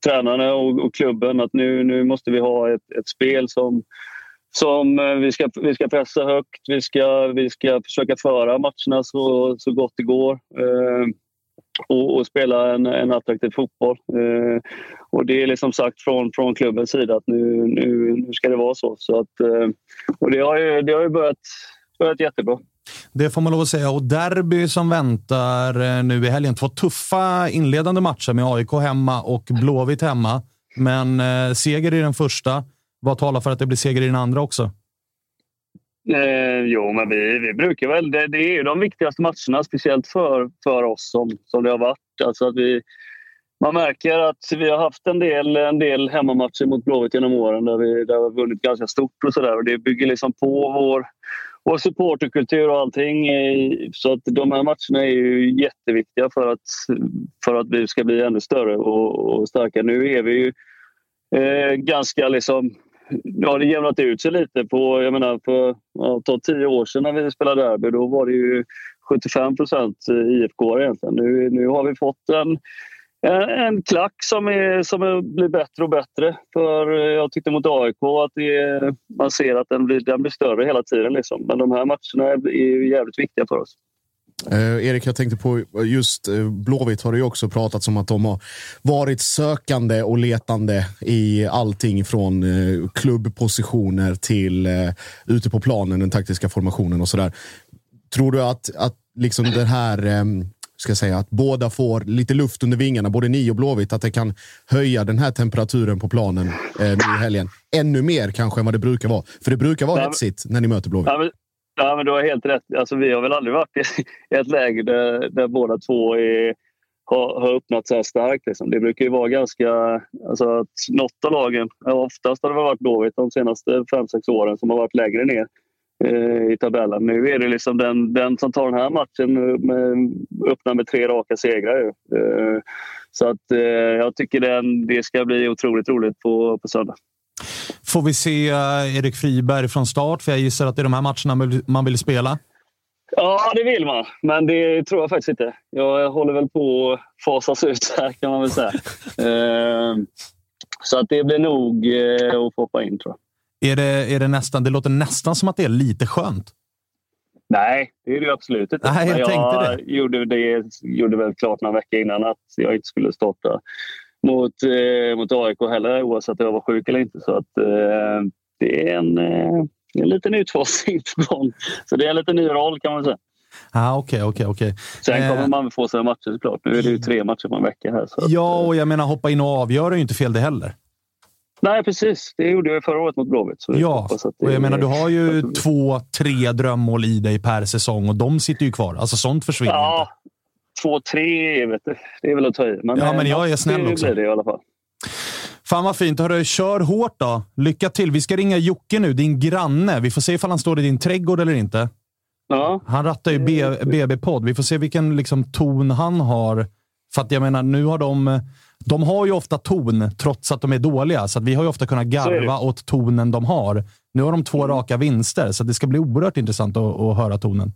tränarna och, och, klubben att nu, nu måste vi ha ett, ett spel som, som eh, vi, ska, vi ska pressa högt. Vi ska, vi ska försöka föra matcherna så, så gott det går. Eh, och, och, spela en, en attraktiv fotboll. Eh, och det är liksom sagt från, från klubbens sida att nu, nu, nu ska det vara så. så att, eh, och det har ju, det har ju börjat, börjat jättebra. Det får man lov att säga. Och derby som väntar eh, nu i helgen. Två tuffa inledande matcher med AIK hemma och Blåvitt hemma. Men eh, seger i den första. Vad talar för att det blir seger i den andra också? Eh, jo, men vi, vi brukar väl... Det, det är ju de viktigaste matcherna, speciellt för, för oss som, som det har varit. Alltså att vi, man märker att vi har haft en del, en del hemmamatcher mot Blåvitt genom åren där vi, där vi har vunnit ganska stort och sådär. Det bygger liksom på vår, vår supporterkultur och allting. Så att de här matcherna är ju jätteviktiga för att, för att vi ska bli ännu större och, och starkare. Nu är vi ju eh, ganska liksom Ja, har det jämnat ut sig lite. På, jag menar, för ja, tio år sedan när vi spelade derby då var det ju 75 procent IFK egentligen. Nu, nu har vi fått en, en, en klack som, är, som är, blir bättre och bättre. För jag tyckte mot AIK att det, man ser att den blir, den blir större hela tiden. Liksom. Men de här matcherna är, är jävligt viktiga för oss. Eh, Erik, jag tänkte på just eh, Blåvitt har det ju också pratats om att de har varit sökande och letande i allting från eh, klubbpositioner till eh, ute på planen, den taktiska formationen och sådär. Tror du att, att liksom den här eh, ska säga, att båda får lite luft under vingarna, både ni och Blåvitt, att det kan höja den här temperaturen på planen eh, nu i helgen. Ännu mer kanske än vad det brukar vara. För det brukar vara hetsigt när ni möter Blåvitt. Ja, Ja, men du har helt rätt. Alltså, vi har väl aldrig varit i (laughs) ett läge där, där båda två är, har, har öppnat så här starkt. Liksom. Det brukar ju vara ganska... Alltså, att något av lagen, oftast har det varit Blåvitt de senaste fem sex åren som har varit lägre ner i tabellen. Nu är det liksom den, den som tar den här matchen med, öppnar med tre raka segrar. Eh, så att, eh, jag tycker den, det ska bli otroligt roligt på, på söndag. Får vi se eh, Erik Friberg från start? För jag gissar att det är de här matcherna man vill spela. Ja, det vill man. Men det tror jag faktiskt inte. Jag håller väl på att fasas ut (laughs) här kan man väl säga. Så att det blir nog eh, att få hoppa in tror jag. Är det, är det, nästan, det låter nästan som att det är lite skönt. Nej, det är det absolut inte. Nej, jag, jag det. Gjorde, det. gjorde väl klart några veckor innan att jag inte skulle starta mot, eh, mot AIK heller oavsett om jag var sjuk eller inte. Så att, eh, det är en, eh, en liten utfasning på gång. Så det är en lite ny roll kan man säga. Ah, Okej, okej, okej. Sen kommer Eh, man få sina matcher såklart. Nu är det ju tre matcher på en vecka här. Så Ja, och jag menar hoppa in och avgöra är ju inte fel det heller. Nej, precis. Det gjorde jag förra året mot Blåvitt. Ja, och jag menar du har ju två, tre drömmål i dig per säsong och de sitter ju kvar. Alltså sånt försvinner inte. Ja, två, tre, vet du. det är väl att ta i. Men, Ja, men eh, jag är snäll det också. blir det i alla fall. Fan vad fint. Hörru, kör hårt då. Lycka till. Vi ska ringa Jocke nu, din granne. Vi får se ifall han står i din trädgård eller inte. Ja, Han rattar ju BB-podd. Vi får se vilken liksom, ton han har. För att jag menar, nu har de... De har ju ofta ton trots att de är dåliga, så att vi har ju ofta kunnat garva åt tonen de har. Nu har de två raka vinster, så det ska bli oerhört intressant att, att höra tonen.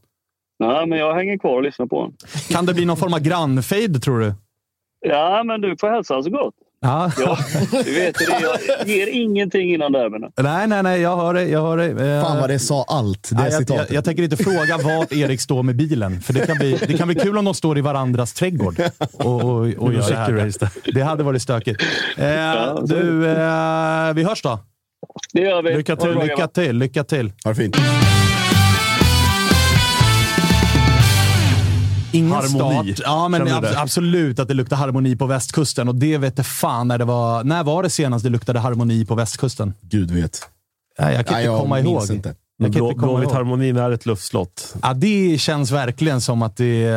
ja, men jag hänger kvar och lyssnar på honom. Kan det bli någon form av grannfejd, tror du? Ja, men du får hälsa så gott. Ja. Ja, du vet det. Jag ger ingenting innan derbyna. Nej, nej, nej. Jag hör dig. Jag hör dig. Eh, Fan vad det sa allt, det Nej, jag, citatet. jag, jag tänker inte fråga vart Erik står med bilen, för det kan bli, det kan bli kul om de står i varandras trädgård och, och, och Det gör det här. Det hade varit stökigt. Eh, du, eh, vi hörs då. Det gör vi. Lycka till. Lycka till, lycka till. Ha det fint. Ingen Harmoni. start. Ja, men ab- det? absolut att det luktar harmoni på västkusten. Och det vet jag fan när det var. När var det senast det luktade harmoni på västkusten? Gud vet. Nej, jag kan Nej, inte jag komma ihåg. inte. Jag kan Blå, inte komma Blåvitt ihåg. Harmonin är ett luftslott. Ja, det känns verkligen som att det,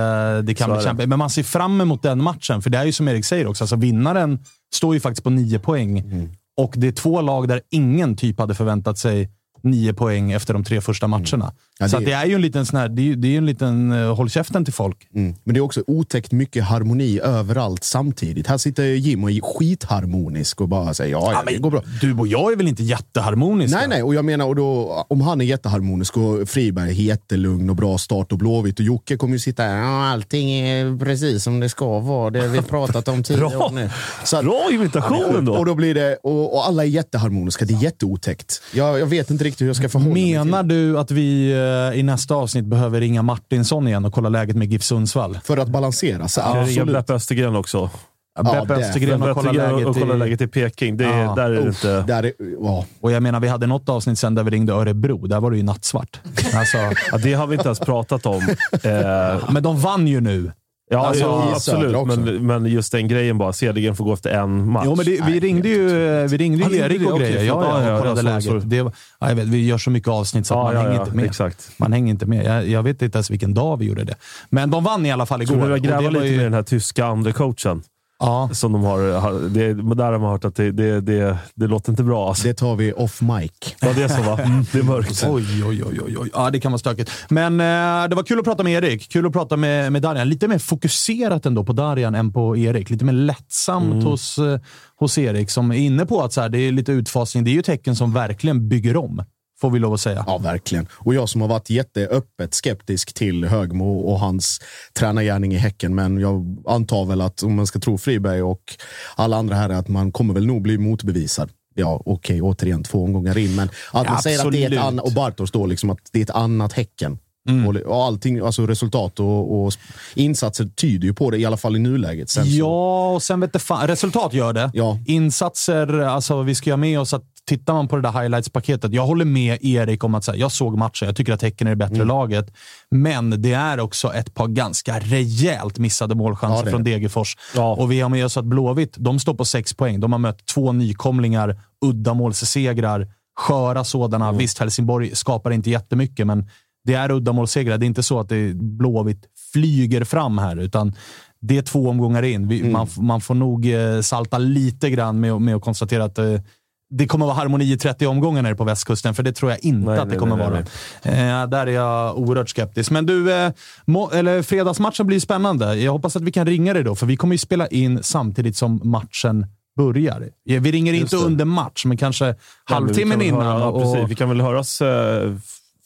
det kan Så bli kämpigt. Men man ser fram emot den matchen, för det är ju som Erik säger också. Alltså, vinnaren står ju faktiskt på nio poäng. Mm. Och det är två lag där ingen typ hade förväntat sig nio poäng efter de tre första matcherna. Mm. Ja, Så det- att det är ju en liten sån här, det är, det är en liten uh, håll käften till folk. Mm. Men det är också otäckt mycket harmoni överallt samtidigt. Här sitter Jim och är skitharmonisk och bara säger ja, ja, det går bra. Du och jag är väl inte jätteharmoniska? Nej, nej, och jag menar, och då, om han är jätteharmonisk och Friberg är jättelugn och bra start och Blåvitt och Jocke kommer ju sitta här, ja, allting är precis som det ska vara. Det har vi (laughs) pratat om tio Bra. år nu. Så att- Bra imitation ändå. och då blir det, och, och alla är jätteharmoniska. Det är jätteotäckt. Jag, jag vet inte riktigt hur jag ska förhålla mig Menar du att vi eh, i nästa avsnitt behöver ringa Martinsson igen och kolla läget med GIF Sundsvall? För att balansera. Så ringa absolut. Beppe Östergren också? Ja, Beppe Östergren och kolla läget, och kolla i, läget i Peking. Det, är- Ja. Där är det Uff, inte... där är, ja. Och jag menar, vi hade något avsnitt sen där vi ringde Örebro. Där var det ju nattsvart. Alltså, (laughs) Ja, det har vi inte ens pratat om. (laughs) Eh, men de vann ju nu. Ja, Alltså, ja, absolut. Men, men just den grejen bara. Cedergren får gå efter en match. Jo, men det, vi Nej, ringde ju, vi ringde ju Erik och grejer. Ja, ja, Ja, kollade läget. Det, var- ja, jag vet, vi gör så mycket avsnitt så man ja, hänger ja, inte med. exakt. Man hänger inte med. Jag, jag vet inte ens vilken dag vi gjorde det. Men de vann i alla fall igår. Skulle det gräva lite ju- med den här tyska andra coachen Ja, som de har. har- Det, där har man hört att det, det, det, det låter inte bra. Alltså. Det tar vi off mic. Ja, det är så va? Det är mörkt. (laughs) Oj, oj, oj, oj, oj. Ja, det kan vara stökigt. Men eh, det var kul att prata med Erik. Kul att prata med, med Darjan. Lite mer fokuserat ändå på Darjan än på Erik. Lite mer lättsamt hos, eh, hos Erik som är inne på att så här, det är lite utfasning. Det är ju tecken som verkligen bygger om. Får vi lov att säga. Ja, verkligen. Och jag som har varit jätteöppet skeptisk till Högmo och hans tränargärning i Häcken. Men jag antar väl att om man ska tro Friberg och alla andra här att man kommer väl nog bli motbevisad. Ja, okej, återigen två omgångar in. Men att man säger att det är ett annat, och Bartos då liksom att det är ett annat Häcken. Mm. Och, allting, alltså resultat och, och insatser tyder ju på det, i alla fall i nuläget. Sen Ja, och sen vet det fan. Resultat gör det. Ja. Insatser, alltså vi ska ju ha med oss att tittar man på det där highlights-paketet. Jag håller med Erik om att så här, jag såg matchen. Jag tycker att Häcken är det bättre Mm. laget. Men det är också ett par ganska rejält missade målchanser Ja, från. Degerfors. Ja. Och vi har med oss att Blåvitt, de står på sex poäng. De har mött två nykomlingar, uddamålssegrar, sköra sådana. Mm. Visst, Helsingborg skapar inte jättemycket, men det är uddamålssegrar. Det är inte så att det Blåvitt flyger fram här, utan det är två omgångar in. Vi, Mm. man, man får nog eh, salta lite grann med, med att konstatera att eh, det kommer vara harmoni i 30 omgångar nere på västkusten, för det tror jag inte Nej, att det kommer nej, vara. nej, Eh, där är jag oerhört skeptisk. Men du, eh, må, eller fredagsmatchen blir spännande. Jag hoppas att vi kan ringa dig då, för vi kommer ju spela in samtidigt som matchen börjar. Ja, Vi ringer inte det. under match, men kanske halvtimmen innan. Höra, och, precis. Vi kan väl höras eh,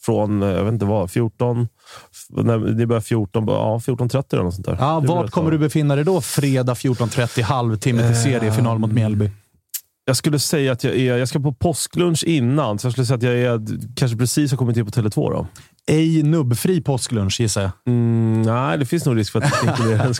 från, eh, jag vet inte vad, 14... f- När det börjar 14, ja, 14.30 eller något sånt där. ja, vart kommer du befinna dig då? Fredag 14.30, halvtimme till seriefinal mot Mjällby. Jag skulle säga att jag är... Jag ska på påsklunch innan, så jag skulle säga att jag är kanske precis har kommit in på Tele2 då. Ej nubbfri påsklunch gissar jag. Mm, nej, det finns nog risk för att det inte blir en.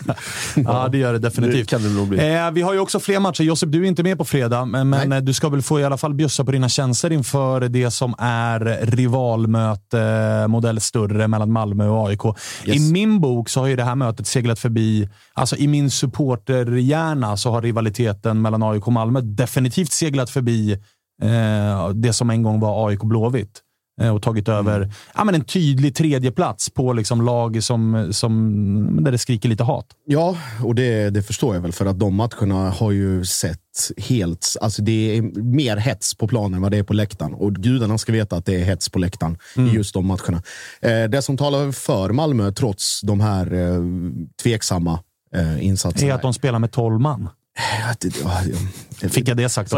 (laughs) Ja, det gör det definitivt. Det kan det nog bli. Eh, vi har ju också fler matcher. Josip, du är inte med på fredag, men, men du ska väl få i alla fall bjussa på dina tjänster inför det som är rivalmöte modell större mellan Malmö och AIK. Yes. I min bok så har ju det här mötet seglat förbi. Alltså i min supporterhjärna så har rivaliteten mellan AIK och Malmö definitivt seglat förbi eh, det som en gång var AIK Blåvitt och tagit över ja, men en tydlig tredjeplats på liksom lag som, som, där det skriker lite hat. Ja, och det, det förstår jag väl för att de matcherna har ju sett helt, alltså det är mer hets på planen än vad det är på läktaren. Och gudarna ska veta att det är hets på läktaren i just de matcherna. Eh, det som talar för Malmö, trots de här eh, tveksamma eh, insatserna. är att de spelar med 12 man. Det-. Fick jag det sagt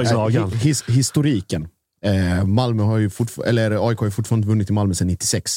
historiken. Eh, Malmö har ju fortfar- eller AIK har ju fortfarande vunnit i Malmö sedan 96.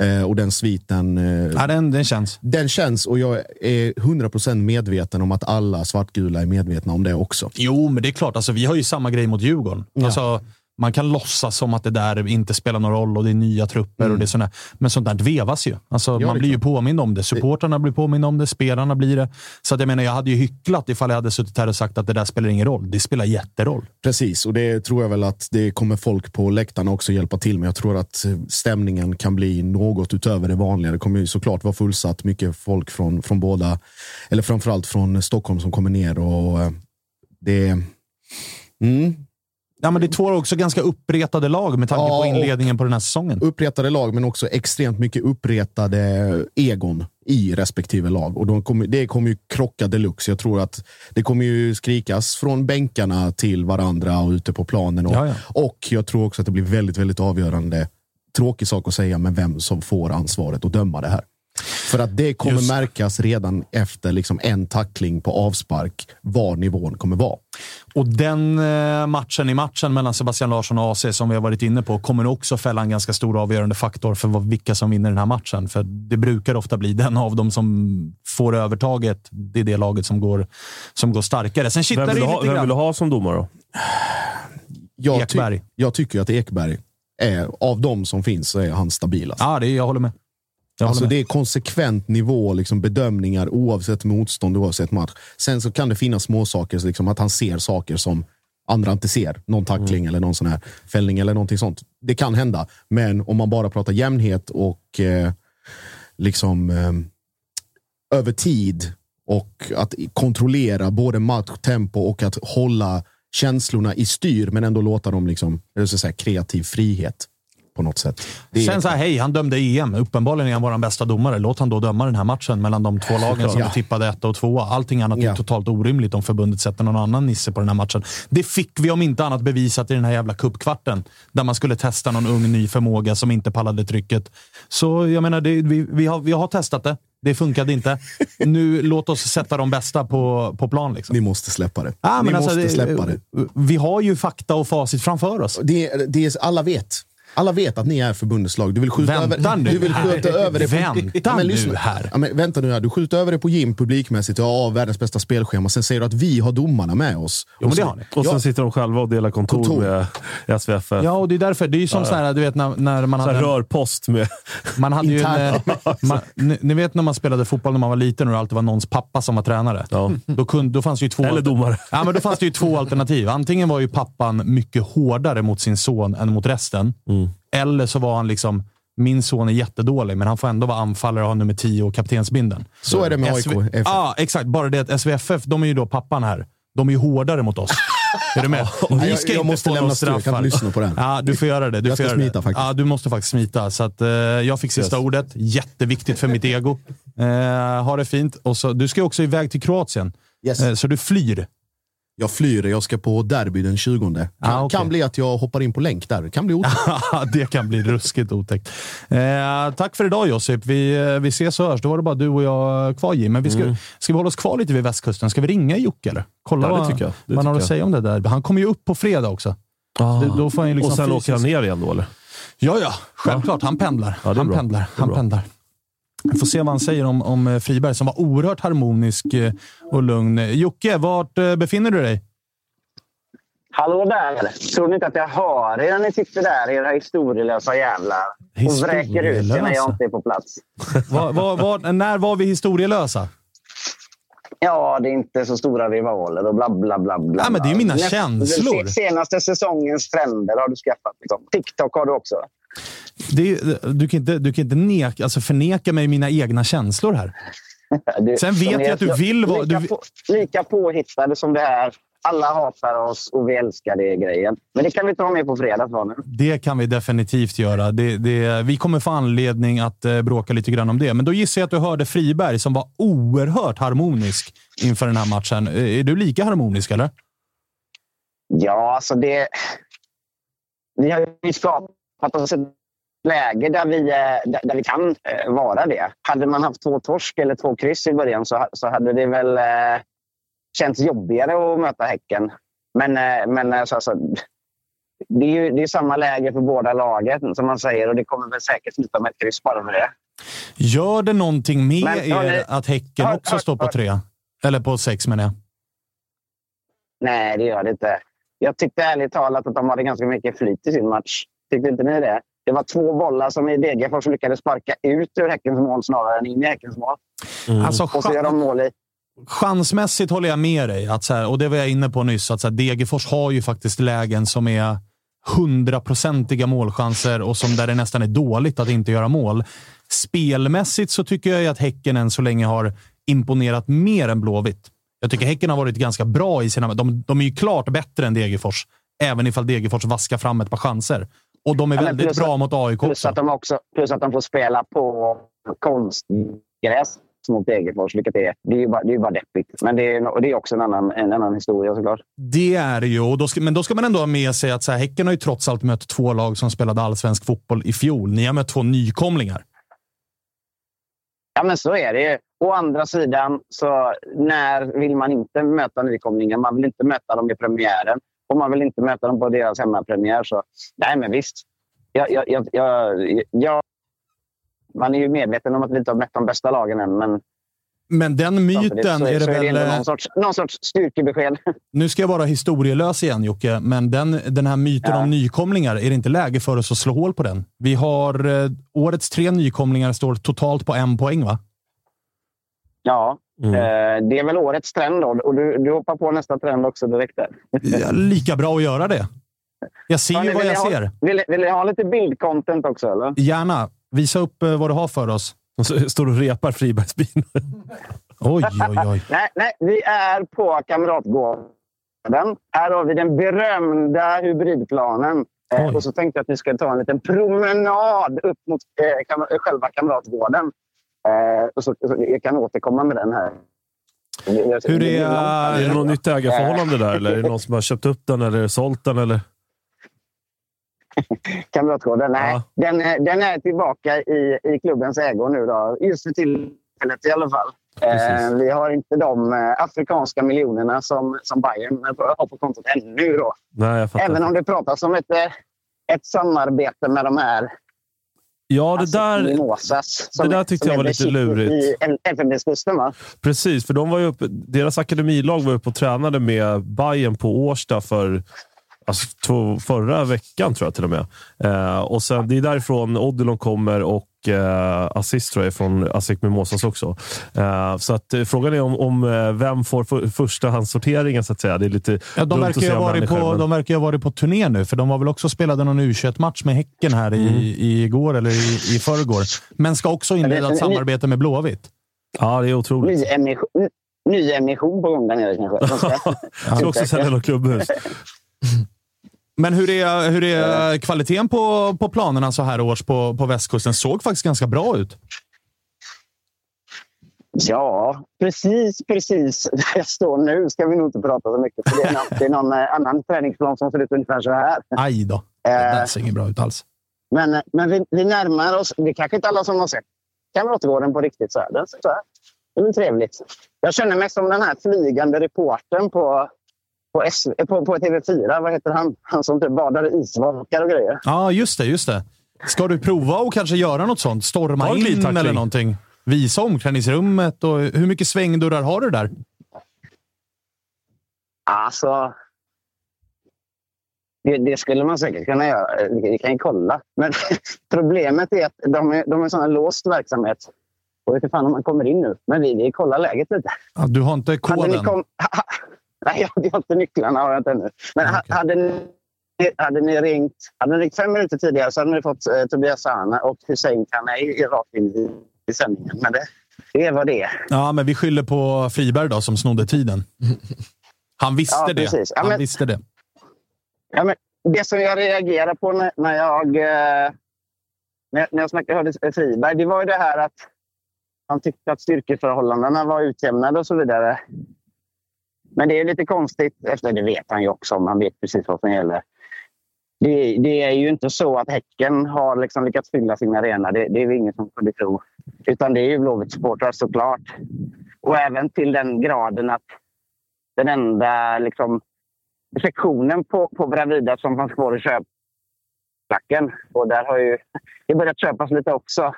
Eh, och den sviten, eh, Ja, den, den känns. den känns och jag är 100% medveten om att alla svartgula är medvetna om det också. Jo, men det är klart. Alltså, vi har ju samma grej mot Djurgården. Alltså, man kan låtsas som att det där inte spelar någon roll och det är nya trupper. och det är sådär. Men sånt där vevas ju. Alltså, det man blir ju påmind om det. Supportrarna blir påminna om det. Spelarna blir det. Så att jag menar, jag hade ju hycklat ifall jag hade suttit här och sagt att det där spelar ingen roll. Det spelar jätteroll. Precis, och det tror jag väl att det kommer folk på läktarna också hjälpa till med. Jag tror att stämningen kan bli något utöver det vanliga. Det kommer ju såklart vara fullsatt. Mycket folk från, från båda, eller framförallt från Stockholm som kommer ner. och eh, det mm, Ja, men det är två också ganska uppretade lag med tanke Ja, på inledningen på den här säsongen. uppretade lag, men också extremt mycket uppretade egon i respektive lag. Och de kommer, det kommer ju krocka deluxe. Jag tror att det kommer ju skrikas från bänkarna till varandra och ute på planen. Och, Ja, ja. och jag tror också att det blir väldigt, väldigt avgörande. Tråkig sak att säga, men vem som får ansvaret att döma det här. För att det kommer Just. märkas redan efter liksom en tackling på avspark var nivån kommer vara. Och den eh, matchen i matchen mellan Sebastian Larsson och AC som vi har varit inne på kommer också fälla en ganska stor avgörande faktor för vad, vilka som vinner den här matchen. För det brukar ofta bli den av dem som får övertaget. Det är det laget som går, som går starkare. Sen Vem vill, ha, vem vill du ha som domare då? Jag, ty- Ekberg. jag tycker att Ekberg är, av de som finns, så är han stabilast. Ja, det, är- jag håller med. Alltså det är konsekvent nivå, liksom bedömningar oavsett motstånd, oavsett match. Sen så kan det finnas små saker, så liksom att han ser saker som andra inte ser. Någon tackling Mm. eller någon sån här fällning eller någonting sånt. Det kan hända, men om man bara pratar jämnhet och eh, liksom eh, över tid och att kontrollera både matchtempo och att hålla känslorna i styr, men ändå låta dem liksom, jag ska säga, kreativ frihet på något sätt. Det är- Sen så här, hej, han dömde EM. Uppenbarligen är han vår bästa domare. Låt han då döma den här matchen mellan de två lagen som Ja. du tippade ett och tvåa. Allting annat är Ja. totalt orimligt om förbundet sätter någon annan nisse på den här matchen. Det fick vi om inte annat bevisat i den här jävla cupkvarten. Där man skulle testa någon ung ny förmåga som inte pallade trycket. Så jag menar, det, vi, vi, har, vi har testat det. Det funkade inte. (laughs) Nu låt oss sätta de bästa på, på plan. Liksom. Ni måste släppa det. Ja, Ni alltså, måste det- släppa det. Vi har ju fakta och facit framför oss. Det, är- det är, alla vet. Alla vet att ni är förbundets lag. Du vill skjuta Vänta över, nu du vill här. skjuta över det på, Vänta men nu lyssna. här. Ja, men vänta nu här. Du skjuter över det på Jim publikmässigt. Ja, världens bästa spelschema. Sen säger du att vi har domarna med oss. Jo, men Och det har ni. Och sen Ja, sitter de själva och delar kontor, Kontor. med SVF. Ja, och det är därför. Det är ju som så här, du vet när, när man Så hade... rörpost med... Man hade ju en, eh, (laughs) man, ni, ni vet när man spelade fotboll när man var liten och det alltid var någons pappa som var tränare. Ja. Då, kunde, då fanns det ju två Eller domare. Ja, men då fanns det ju två alternativ. Antingen var ju pappan mycket hårdare mot sin son än mot resten. Mm. Eller så var han liksom, min son är jättedålig, men han får ändå vara anfallare och ha nummer 10 och kaptensbindeln. Så är det med AIK. Ja, exakt. Bara det att SVFF, de är ju då pappan här. De är ju hårdare mot oss. Är du med? (laughs) Nej, jag- jag måste få lämna stöd. Jag kan inte lyssna på den. Ja, du får göra det. Du Jag får ska smita det. faktiskt. Ja, du måste faktiskt smita. Så att, eh, jag fick sista Yes. ordet. Jätteviktigt för mitt ego. Eh, ha det fint. Och så, du ska också iväg till Kroatien. Yes. Eh, så du flyr. Jag flyr. Jag ska på derby den 20. Kan, Ah, okej. kan bli att jag hoppar in på länk där. Det kan bli otäckt. (laughs) det kan bli ruskigt otäckt. Eh, tack för idag Josip. Vi, eh, vi ses och hörs. Då var det bara du och jag kvar Jim. Men vi ska, ska vi hålla oss kvar lite vid västkusten? Ska vi ringa Jocke eller? Kolla Ja, det vad tycker jag. Det man har tycker att säga om det där. Han kommer ju upp på fredag också. Det- då får han liksom och sen fysiskt- åker han ner igen då, eller? Ja, ja. Självklart. Han pendlar. Ja, han bra. pendlar. Han bra. pendlar. Vi får se vad han säger om, om eh, Friberg som var oerhört harmonisk eh, och lugn. Jocke, vart eh, befinner du dig? Hallå där! Tror ni inte att jag hör er när ni sitter där, era historielösa jävlar? Och vräker ut er när jag inte är på plats. Vad- vad- vad- när var vi historielösa? Ja, det är inte så stora rivaler och bla bla bla. bla. Ja, men det är ju mina Näst- känslor. Den senaste säsongens trender har du skaffat. Liksom. TikTok har du också. Är, du, kan inte, du kan inte neka, alltså förneka mig mina egna känslor här. (laughs) Du, Sen vet jag att du vill vara- Lika, du- på, lika påhittade som det är. Alla hatar oss och vi älskar det grejen. Men det kan vi ta med på fredag. Från. Det kan vi definitivt göra. Det, det, vi kommer få anledning att eh, bråka lite grann om det. Men då gissar jag att du hörde Friberg som var oerhört harmonisk inför den här matchen. Eh, Är du lika harmonisk, eller? Ja, alltså det... Vi har ju skapat oss ett läge där vi, eh, där, vi kan eh, vara det. Hade man haft två torsk eller två kryss i början så, så hade det väl eh, känts jobbigare att möta Häcken. Men, men alltså, det är ju det är samma läge för båda lagen som man säger och det kommer väl säkert sluta med ett kryss bara för det. Gör det någonting med Men, er att Häcken hör- också hör- står på hör- tre? Eller på sex menar jag. Nej, det gör det inte. Jag tyckte ärligt talat att de hade ganska mycket flyt i sin match. Tyckte inte ni det? Det var två bollar som i Degerfors lyckades sparka ut ur Häckens mål snarare än in i Häckens mål. Alltså, Och så gör de mål i... Chansmässigt håller jag med dig. Att så här, och det var jag inne på nyss. Att så här, Degerfors har ju faktiskt lägen som är hundraprocentiga målchanser och som där det nästan är dåligt att inte göra mål. Spelmässigt så tycker jag ju att Häcken än så länge har imponerat mer än Blåvitt. Jag tycker Häcken har varit ganska bra i sina... De, de är ju klart bättre än Degerfors, även ifall Degerfors vaskar fram ett par chanser. Och de är väldigt plus bra att- mot AIK Plus också. att, de också, plus att de får spela på konstgräs mot Degerfors, vilket är, det är ju bara, det är bara deppigt. Men det är, och det är också en annan, en annan historia såklart. Det är det ju, och då ska, men då ska man ändå ha med sig att så här, Häcken har ju trots allt mött två lag som spelade allsvensk fotboll i fjol. Ni har mött två nykomlingar. Ja, men så är det ju. Å andra sidan, så när vill man inte möta nykomlingar? Man vill inte möta dem i premiären och man vill inte möta dem på deras hemmapremiär. Så nej, men visst. Jag, jag, jag, jag, man är ju medveten om att vi inte har mött de bästa lagen än, men Men den myten så, är det så är det någon sorts, någon sorts styrkebesked. (laughs) Nu ska jag vara historielös igen Jocke, men den, den här myten Ja. om nykomlingar, är det inte läge för oss att slå hål på den? Vi har eh, årets tre nykomlingar står totalt på en poäng, va? Ja, Mm. eh, det är väl årets trend då. Och du, du hoppar på nästa trend också direkt där. Ja, lika bra att göra det. Jag ser ju Hörni, vad jag ni ser. Ha, vill, vill ni ha lite bildcontent också? Eller? Gärna. Visa upp eh, vad du har för oss. Och så står du och repar Fribergs bil. (laughs) Oj, oj, oj. (laughs) Nej, nej, vi är på Kamratgården. Här har vi den berömda hybridplanen. Eh, och så tänkte jag att vi ska ta en liten promenad upp mot eh, kam själva Kamratgården. Eh, så, så jag kan återkomma med den här. Hur är, Är det något nytt ägarförhållande där? Eller är det någon som har köpt upp den eller sålt den? Eller? (laughs) Kamratgården? Nej, Ja. den, är- den är tillbaka i, i klubbens ägo nu. Då. Just för tillfället i alla fall. Eh, vi har inte de eh, afrikanska miljonerna som, som Bayern har på kontot ännu. Då. Nej. Även om det pratas om ett, eh, ett samarbete med de här Ja, det alltså, där, som- det där tyckte jag var lite lurigt. I Elfenbenskusten, va? precis. För de var ju uppe, deras akademilag var uppe och tränade med Bayern på Årsta för alltså, två, förra veckan, tror jag till och med. Eh, och sen, det är därifrån Odilon kommer och eh, assist tror jag är från Asik Mimosas också. Eh, så att, eh, frågan är om, om eh, vem får för, förstahandssorteringen, så att säga. Det är lite Ja, de, verkar ju varit på, men- de verkar ju ha varit på turné nu, för de har väl också spelat någon U21-match med Häcken här i, Mm. i igår eller i, i förrgår. Men ska också inleda ett samarbete med Blåvitt. Ja, det är otroligt. Nyemission, nyemission på gång där nere kanske. (laughs) Ska också sälja något klubbhus. (laughs) Men hur är, hur är kvaliteten på, på planerna så här års på, på västkusten? Såg faktiskt ganska bra ut. Ja, precis, precis där (laughs) jag står nu ska vi nog inte prata så mycket. För det, är någon, det är någon eh, annan träningsplan som ser ut ungefär så här. Aj då. Det Eh, där ser inget bra ut alls. Men, men vi, vi närmar oss. Det är kanske inte alla som har sett Kamratgården på riktigt. Så här. Det, så här. det är väl trevligt. Jag känner mig som den här flygande reportern på, på, S, på, på TV4. Vad heter han? Han som typ badar i isvakar och grejer. Ja, just det. just det. Ska du prova och kanske göra något sånt? Storma in glidtackling. eller någonting? Visa omklädningsrummet och hur mycket svängdörrar har du där? Alltså, Det, det, skulle man säkert kunna göra. Vi kan ju kolla. Men (laughs) problemet är att de är, de är sån låst verksamhet. Och vet fan om man kommer in nu. Men vi, vi kollar läget lite. Ja, du har inte koden? Kom, (laughs) nej, jag har inte nycklarna. Har jag inte ännu. Men okay. hade, ni, hade ni ringt hade ni ringt fem minuter tidigare så hade ni fått eh, Tobias Sana och Hussein Kanei rakt in i, i sändningen. Men det, det vad det. Ja, men vi skyller på Friberg då, som snodde tiden. Han visste ja, det. Han men, visste det. Ja, men det som jag reagerade på när, när jag, eh, när, när jag snackade, hörde Friberg, det var ju det här att han tyckte att styrkeförhållandena var utjämnade och så vidare. Men det är lite konstigt, efter det vet han ju också. Han vet precis vad som gäller. Det, det är ju inte så att Häcken har liksom lyckats fylla sin arena. Det, det är ingen som kunde tro. Utan det är ju Blåvitt-supportrar såklart. Och även till den graden att den enda liksom, sektionen på, på Bravida som fanns kvar i köpklacken. Och där har ju det börjat köpas lite också.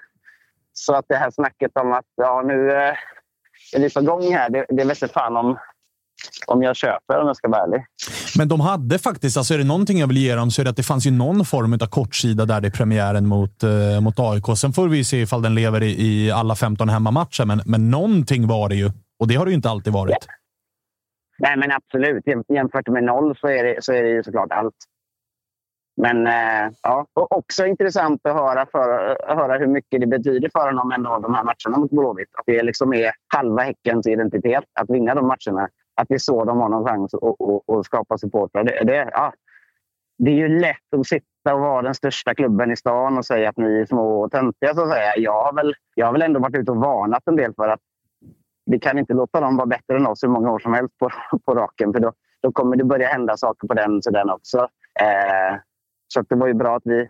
Så att det här snacket om att ja, nu eh, är vi på gång här, det, det vete fan om, om jag köper om jag ska vara ärlig. Men de hade faktiskt, alltså är det någonting jag vill ge dem så är det att det fanns ju någon form av kortsida där det är premiären mot, eh, mot AIK. Sen får vi se ifall den lever i, i alla 15 hemmamatcher, men, men någonting var det ju. Och det har det ju inte alltid varit. Ja. Nej, men absolut. Jämfört med noll så är det, så är det ju såklart allt. Men eh, ja, och också intressant att höra, för, höra hur mycket det betyder för honom ändå, de här matcherna mot Blåvitt. Att det liksom är halva Häckens identitet att vinna de matcherna. Att det är så de har någon chans att, skapa supportrar. Det, det, ja, det är ju lätt att sitta och vara den största klubben i stan och säga att ni är små och töntiga. Så att säga. Jag, har väl, jag har väl ändå varit ute och varnat en del för att vi kan inte låta dem vara bättre än oss hur många år som helst på, (laughs) på raken. För då, då kommer det börja hända saker på den sidan också. Eh, så det var ju bra att vi,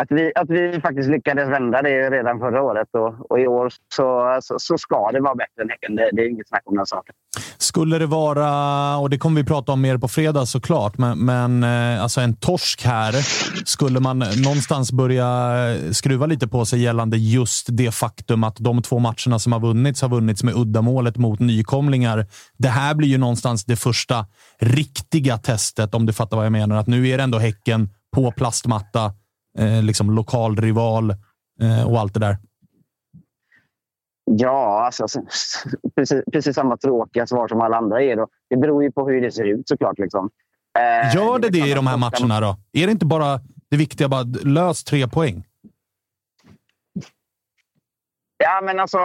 att vi, att vi faktiskt lyckades vända det redan förra året. Och, och i år så, så, så, ska det vara bättre än Häcken. Det, det är inget snack om den saken. Skulle det vara, och det kommer vi prata om mer på fredag såklart, men, men eh, alltså en torsk här. Skulle man någonstans börja skruva lite på sig gällande just det faktum att de två matcherna som har vunnits har vunnits med uddamålet mot nykomlingar. Det här blir ju någonstans det första riktiga testet, om du fattar vad jag menar. Att nu är det ändå Häcken på plastmatta, eh, liksom lokal rival eh, och allt det där. Ja, alltså, (laughs) precis, precis samma tråkiga svar som alla andra är. Då. Det beror ju på hur det ser ut såklart. Liksom. Eh, Gör det det, det i de här matcherna då? Är det inte bara det viktiga, bara lös tre poäng? Ja, men alltså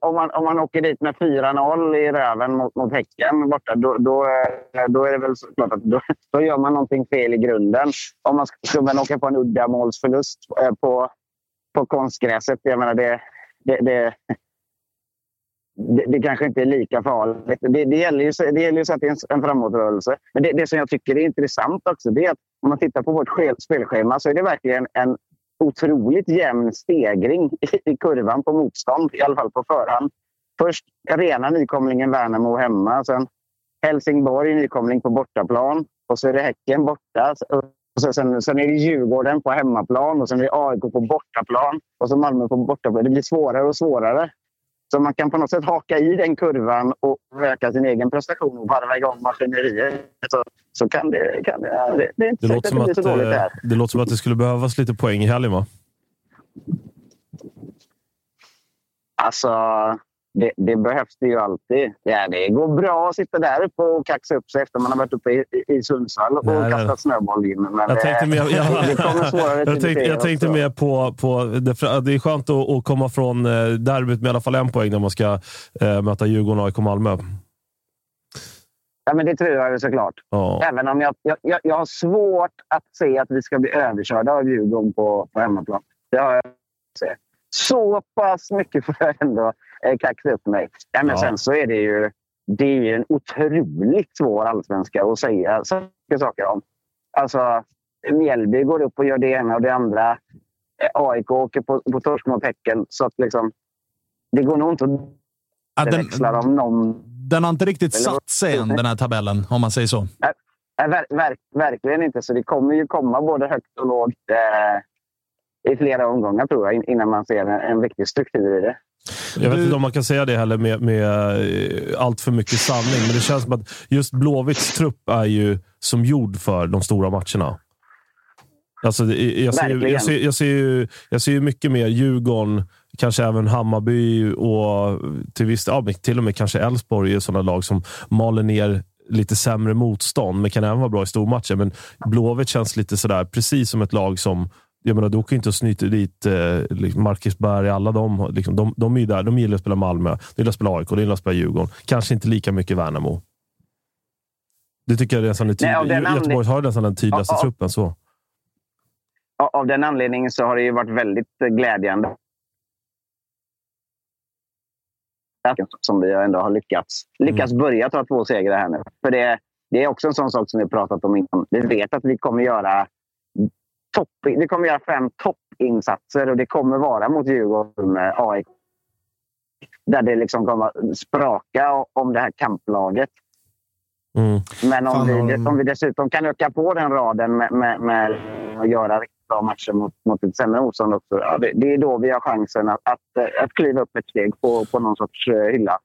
om man, om man åker dit med 4-0 i röven mot, mot Häcken borta, då, då, då är det väl klart att då, då gör man någonting fel i grunden. Om man skulle åka på en uddamålsförlust eh, på, på konstgräset, jag menar det, det, det, det, det kanske inte är lika farligt. Det, det gäller ju, det gäller ju att det är en, en framåtrörelse. Men det, det som jag tycker är intressant också, det är att om man tittar på vårt spelschema så är det verkligen en otroligt jämn stegring i kurvan på motstånd, i alla fall på förhand. Först rena nykomlingen Värnamo hemma, sen Helsingborg nykomling på bortaplan och så är det Häcken borta. Och sen, sen är det Djurgården på hemmaplan och sen är det AIK på bortaplan och så Malmö på bortaplan. Det blir svårare och svårare. Så man kan på något sätt haka i den kurvan och öka sin egen prestation och varva igång maskineriet. Så, så kan det... Kan det, det, det, är inte det låter som att, så dåligt där. Det låter som att det skulle behövas lite poäng i helgen, va? Alltså, det, det, behövs det ju alltid. Ja, det går bra att sitta där uppe och kaxa upp sig efter man har varit uppe i, i Sundsvall och nej, kastat snöboll in. Men jag tänkte, med, jag, svårare (laughs) jag tänkte, jag tänkte mer på, på det, det är skönt att, att komma från eh, derbyt med i alla fall en poäng när man ska äh, möta Djurgården, AIK, Malmö. Ja, men det tror jag såklart. Ja. Även om jag, jag, jag har svårt att se att vi ska bli överkörda av Djurgården på, på hemmaplan. Det har jag. Så pass mycket får jag ändå eh, kaxa upp mig. Ja, men ja. Sen så är det ju det är en otroligt svår allsvenska att säga saker om. Alltså, Mjällby går upp och gör det ena och det andra. Eh, AIK åker på, på torsk mot Häcken. Så att liksom, det går nog inte att ja, den, växla om någon... Den har inte riktigt Eller, satt sig än, den här tabellen, om man säger så. Nej, ver, ver, verkligen inte. Så det kommer ju komma både högt och lågt. Eh, i flera omgångar tror jag, in- innan man ser en, en riktig struktur i det. Jag vet inte om man kan säga det heller med, med eh, allt för mycket sanning, men det känns som att just Blåvitts trupp är ju som gjord för de stora matcherna. Alltså, jag, ser, ju- jag, ser, jag, ser ju, jag ser ju mycket mer Djurgården, kanske även Hammarby och till, viss, ja, till och med kanske Elfsborg är sådana lag som maler ner lite sämre motstånd, men kan även vara bra i stormatcher. Men Blåvitt känns lite sådär, precis som ett lag som jag menar, du åker inte och snyter dit eh, liksom Marcus Berg, alla de, liksom, de, de är ju där. De gillar att spela Malmö, de gillar att spela AIK, de gillar att spela Djurgården. Kanske inte lika mycket Värnamo. Det tycker jag är nästan är tydligt. den Göteborg har nästan den tydligaste Ja, truppen. så. Av den anledningen så har det ju varit väldigt glädjande som vi ändå har lyckats, lyckats börja ta två segrar här nu. För det, det är också en sån sak som vi pratat om innan. Vi vet att vi kommer göra topp, vi kommer göra fem toppinsatser och det kommer vara mot Djurgården, AIK. Där det liksom kommer att spraka om det här kamplaget. Mm. Men om Fan, vi, om vi dessutom kan öka på den raden med, med, med att göra riktigt bra matcher mot, mot ett sämre motstånd också. Ja, det, det är då vi har chansen att, att, att kliva upp ett steg på, på någon sorts eh, hylla.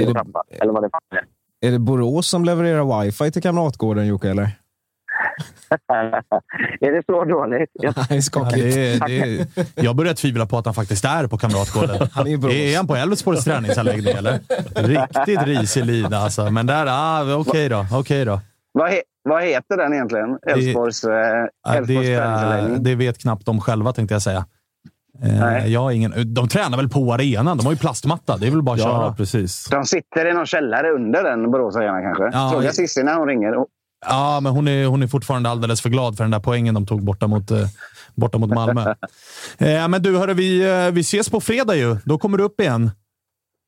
Är det- Eller vad det är. Är det Borås som levererar wifi till Kamratgården, Jocke? Eller? (laughs) är det så dåligt? (laughs) Jag, Nej, Ja, skakigt. det, det, jag börjar tvivla på att han faktiskt är på Kamratgården. (laughs) Han är Borås. Är han på Elfsborgs träningsanläggning eller? Riktigt risig lina alltså. Men där, ah, okej då. Okej då. vad, he, vad heter den egentligen? Elfsborgs eh, Elfsborgs det, träningsanläggning? det vet knappt de själva tänkte jag säga. Eh, Nej. jag har ingen, de tränar väl på arenan? De har ju plastmatta. Det är väl bara att Ja, köra. precis. De sitter i någon källare under den Boråsarena kanske? Ja, Fråga Cissi när hon ringer. Ja, men hon är, hon är fortfarande alldeles för glad för den där poängen de tog borta mot, eh, borta mot Malmö. (laughs) eh, men du, hörru, vi, eh, vi ses på fredag ju. Då kommer du upp igen.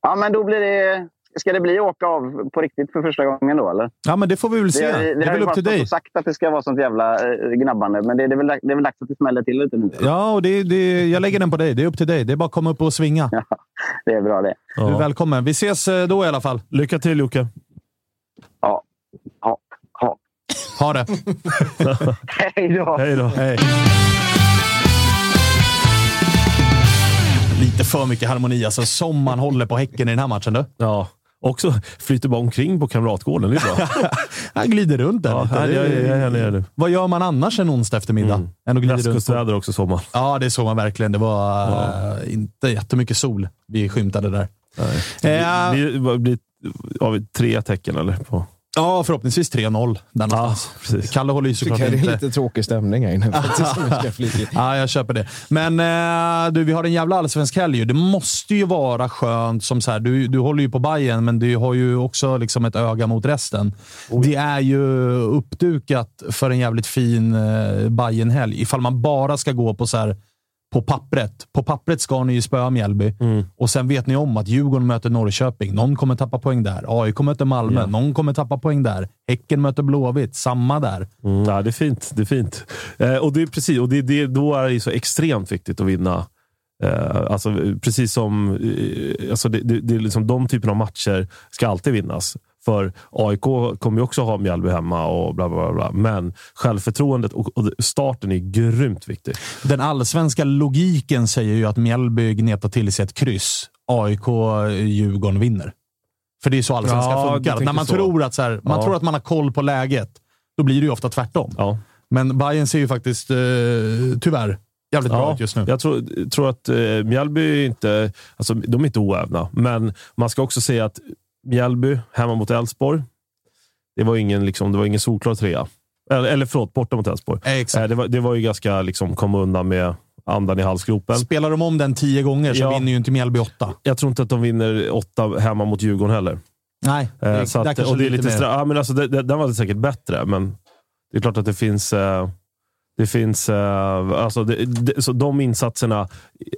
Ja, men då blir det... Ska det bli åka av på riktigt för första gången då, eller? Ja, men det får vi väl se. Vi har, Det vi är har väl ju upp till dig. stått och sagt att det ska vara sånt jävla eh, gnabbande, men det, det, är väl, det är väl dags att det smäller till lite nu. Ja, och det, det, jag lägger den på dig. Det är upp till dig. Det är bara att komma upp och svinga. (laughs) Det är bra det. Du är Ja. välkommen. Vi ses då i alla fall. Lycka till Jocke. Ja. Ja. ja. Ha det. Hej då! Hej då. Hej. Lite för mycket harmoni alltså, som man håller på Häcken i den här matchen. Du. Ja. Också flyter bara omkring på Kamratgården. Det är bra. (laughs) Han glider runt där Ja, lite. jag, Det jag, jag här nere nu. Vad gör man annars en onsdag eftermiddag? Mm. Än att glida? Västkustväder också sommar. Ja, det såg man verkligen. Det var eh, inte jättemycket sol vi skymtade där. Eh, Det blir, blir, har vi tre tecken eller? På. Ja, förhoppningsvis 3-0. Där någonstans. precis. Kalle håller ju såklart jag det är inte... lite tråkig stämning här inne. (laughs) Ja, jag köper det. Men eh, du, vi har en jävla allsvensk helg ju. Det måste ju vara skönt som så här, du, du håller ju på Bayern men du har ju också liksom ett öga mot resten. Det är ju uppdukat för en jävligt fin eh, bayern helg Ifall man bara ska gå på så här på pappret. På pappret ska ni ju spöa Mjällby och sen vet ni om att Djurgården möter Norrköping. Någon kommer tappa poäng där. AIK möter Malmö. Någon kommer tappa poäng där. Häcken möter Blåvitt. Samma där. Mm, ja, det är fint. Det är fint. Eh, och det är precis, och det, det, då är det så extremt viktigt att vinna. Eh, alltså, precis som eh, alltså det, det, det är liksom de typerna av matcher ska alltid vinnas. För AIK kommer ju också ha Mjällby hemma och bla bla bla. Men självförtroendet och, och starten är grymt viktig. Den allsvenska logiken säger ju att Mjällby gnetar till sig ett kryss. AIK, Djurgården vinner. För det är så allsvenskan Ja, funkar. När man, så. tror att, så här, man Ja. tror att man har koll på läget, då blir det ju ofta tvärtom. Ja. Men Bayern ser ju faktiskt, eh, tyvärr, jävligt bra ut just nu. Jag tror, tror att eh, Mjällby inte, alltså, de är inte oävna, men man ska också säga att Mjällby hemma mot Elfsborg, det var ingen, liksom, det var ingen solklar trea. Eller, eller förlåt, borta mot Elfsborg. Eh. Eh, det, var, det var ju ganska liksom, komma undan med andan i halsgropen. Spelar de om den tio gånger så Ja. vinner ju inte Mjällby åtta. Jag tror inte att de vinner åtta hemma mot Djurgården heller. Nej, Eh, det, så där att, och det är lite lite ja, men alltså, det, det, Den var säkert bättre, men det är klart att det finns... Eh, det finns eh, alltså det, det, så de insatserna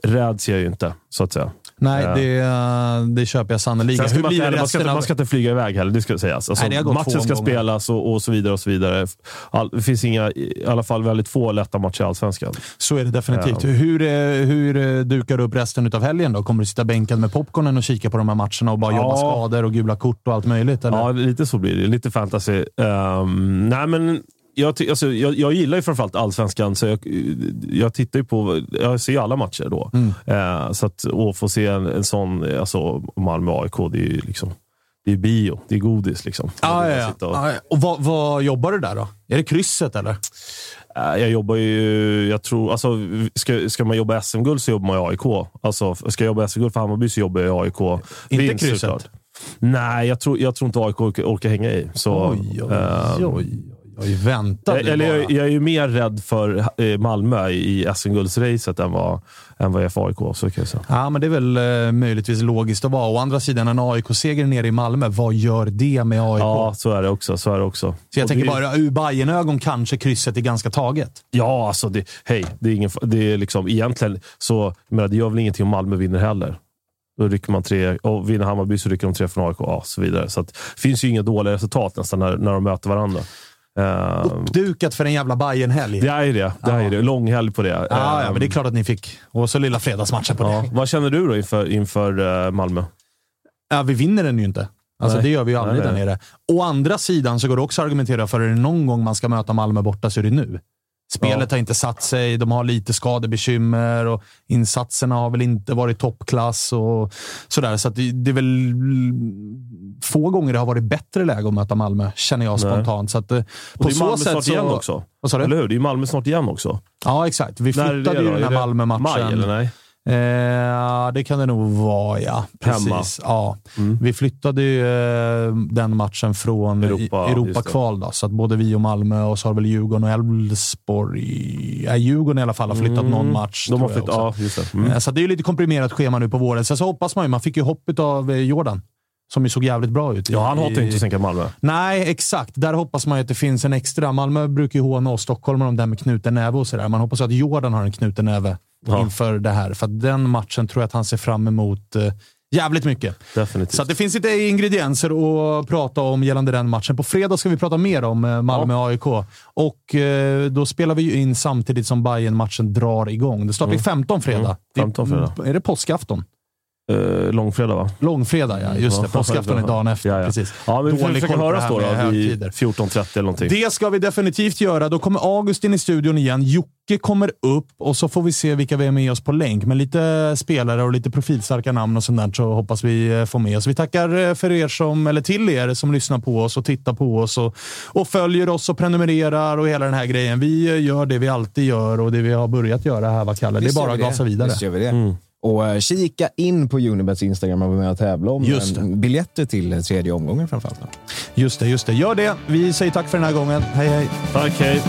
räds jag ju inte, så att säga. Nej, Ja. det, eh, det köper jag sannerligen. Hur man, blir man, ska, man ska inte flyga iväg heller, det ska sägas. Alltså, Nej, matchen ska spelas och, och så vidare. och så vidare. All, det finns inga, i alla fall väldigt få lätta matcher i Allsvenskan. Så är det definitivt. Ja. Hur, eh, hur eh, dukar du upp resten av helgen då? Kommer du sitta bänkad med popcornen och kika på de här matcherna och bara Ja. jobba skador och gula kort och allt möjligt? Eller? Ja, lite så blir det. Lite fantasy. Ehm, nej, men jag, alltså, jag, jag gillar ju framförallt allsvenskan, så jag, jag tittar på, jag ser ju alla matcher då. Mm. Eh, så att, och få se en, en sån, alltså Malmö-AIK, det är ju liksom, det är bio, det är godis liksom. Ja, ja, ja. Och- Ja, ja. Och vad, vad jobbar du där då? Är det krysset eller? Eh, Jag jobbar ju, jag tror, alltså, ska, ska man jobba SM-guld så jobbar man i AIK. Alltså, ska jag jobba SM-guld för Hammarby så jobbar jag i AIK. Inte Vinst, krysset? såklart. Nej, jag tror, jag tror inte AIK orkar, orkar hänga i. Så, Oj, oj, eh, oj, oj, oj. Vänta jag, eller jag, jag är ju mer rädd för eh, Malmö i SM-guldsracet än vad, än vad jag är för AIK. Så kan jag. Ja, men det är väl eh, möjligtvis logiskt att vara. Å andra sidan, en AIK-seger nere i Malmö, vad gör det med AIK? Ja, så är det också. Så är det också. Så jag Och tänker det- bara, ur Bajen-ögon kanske krysset är ganska taget. Ja, alltså det, hej, det är ingen, det är liksom egentligen så, jag menar, det gör väl ingenting om Malmö vinner heller. Då rycker man tre, och vinner Hammarby så rycker de tre från AIK och så vidare. Så att, det finns ju inga dåliga resultat nästan när, när de möter varandra. Eh, Uppdukat för en jävla bajen helg det är det. det, är det. Lång helg på det. Ja, ja, men det är klart att ni fick. Och så lilla fredagsmatchen på ja. det. Vad känner du då inför, inför eh, Malmö? Ja, vi vinner den ju inte. Alltså, Nej. det gör vi ju aldrig Nej, där nej. nere. Å andra sidan så går det också att argumentera för att är det någon gång man ska möta Malmö borta så är det nu. Spelet har inte satt sig, de har lite skadebekymmer och insatserna har väl inte varit toppklass och sådär. Så det, det är väl få gånger det har varit bättre läge att möta Malmö, känner jag spontant. Så att, eh, Och på det är så Malmö sätt snart så... igen också. Vad sa du? Eller hur? Det är Malmö snart igen också. Ja, exakt. Vi När flyttade det ju den här Malmö-matchen. Maj eller nej? Eh, det kan det nog vara, ja. Precis. Hemma. Ja. Vi flyttade ju eh, den matchen från Europa. Europa-kval. Då, så att både vi och Malmö och så har väl Djurgården och Elfsborg... Ja, Djurgården i alla fall har flyttat Mm. någon match. De har flyttat, ja, just det. Mm. Eh, Så det är ju lite komprimerat schema nu på våren. Sen så hoppas man ju. Man fick ju hoppet av eh, Jordan. Som ju såg jävligt bra ut. i- Ja, han hatar ju inte att sänka Malmö. Nej, exakt. Där hoppas man ju att det finns en extra. Malmö brukar ju håna oss stockholmare om det här med knuten näve och sådär. Man hoppas att Jordan har en knuten näve Ja. inför det här. För den matchen tror jag att han ser fram emot eh, jävligt mycket. Definitivt. Så det finns lite ingredienser att prata om gällande den matchen. På fredag ska vi prata mer om eh, Malmö-AIK. Och eh, då spelar vi ju in samtidigt som bayern matchen drar igång. Det startar ju 15 fredag. Mm. 15 fredag. Det, är det påskafton? Eh, långfredag va? Långfredag, ja. Just det. Ja. Påskafton är dagen efter. Ja, ja. Precis. Ja, men vi får försöka det höras här då, då vid högtider. 14.30 eller någonting. Det ska vi definitivt göra. Då kommer Augustin i studion igen. Jocke kommer upp och så får vi se vilka vi är med oss på länk. Men lite spelare och lite profilstarka namn och sånt där så hoppas vi eh, få med oss. Vi tackar eh, för er som, eller till er som lyssnar på oss och tittar på oss och, och följer oss och prenumererar och hela den här grejen. Vi gör det vi alltid gör och det vi har börjat göra här, vad Kalle. Det är Visst bara att gasa vidare. Visst gör vi det. Och eh, kika in på Unibets Instagram och var med och tävla om Just en biljetter till eh, tredje omgången framförallt. Just det, just det. Gör det. Vi säger tack för den här gången. Hej, hej. Tack, hej.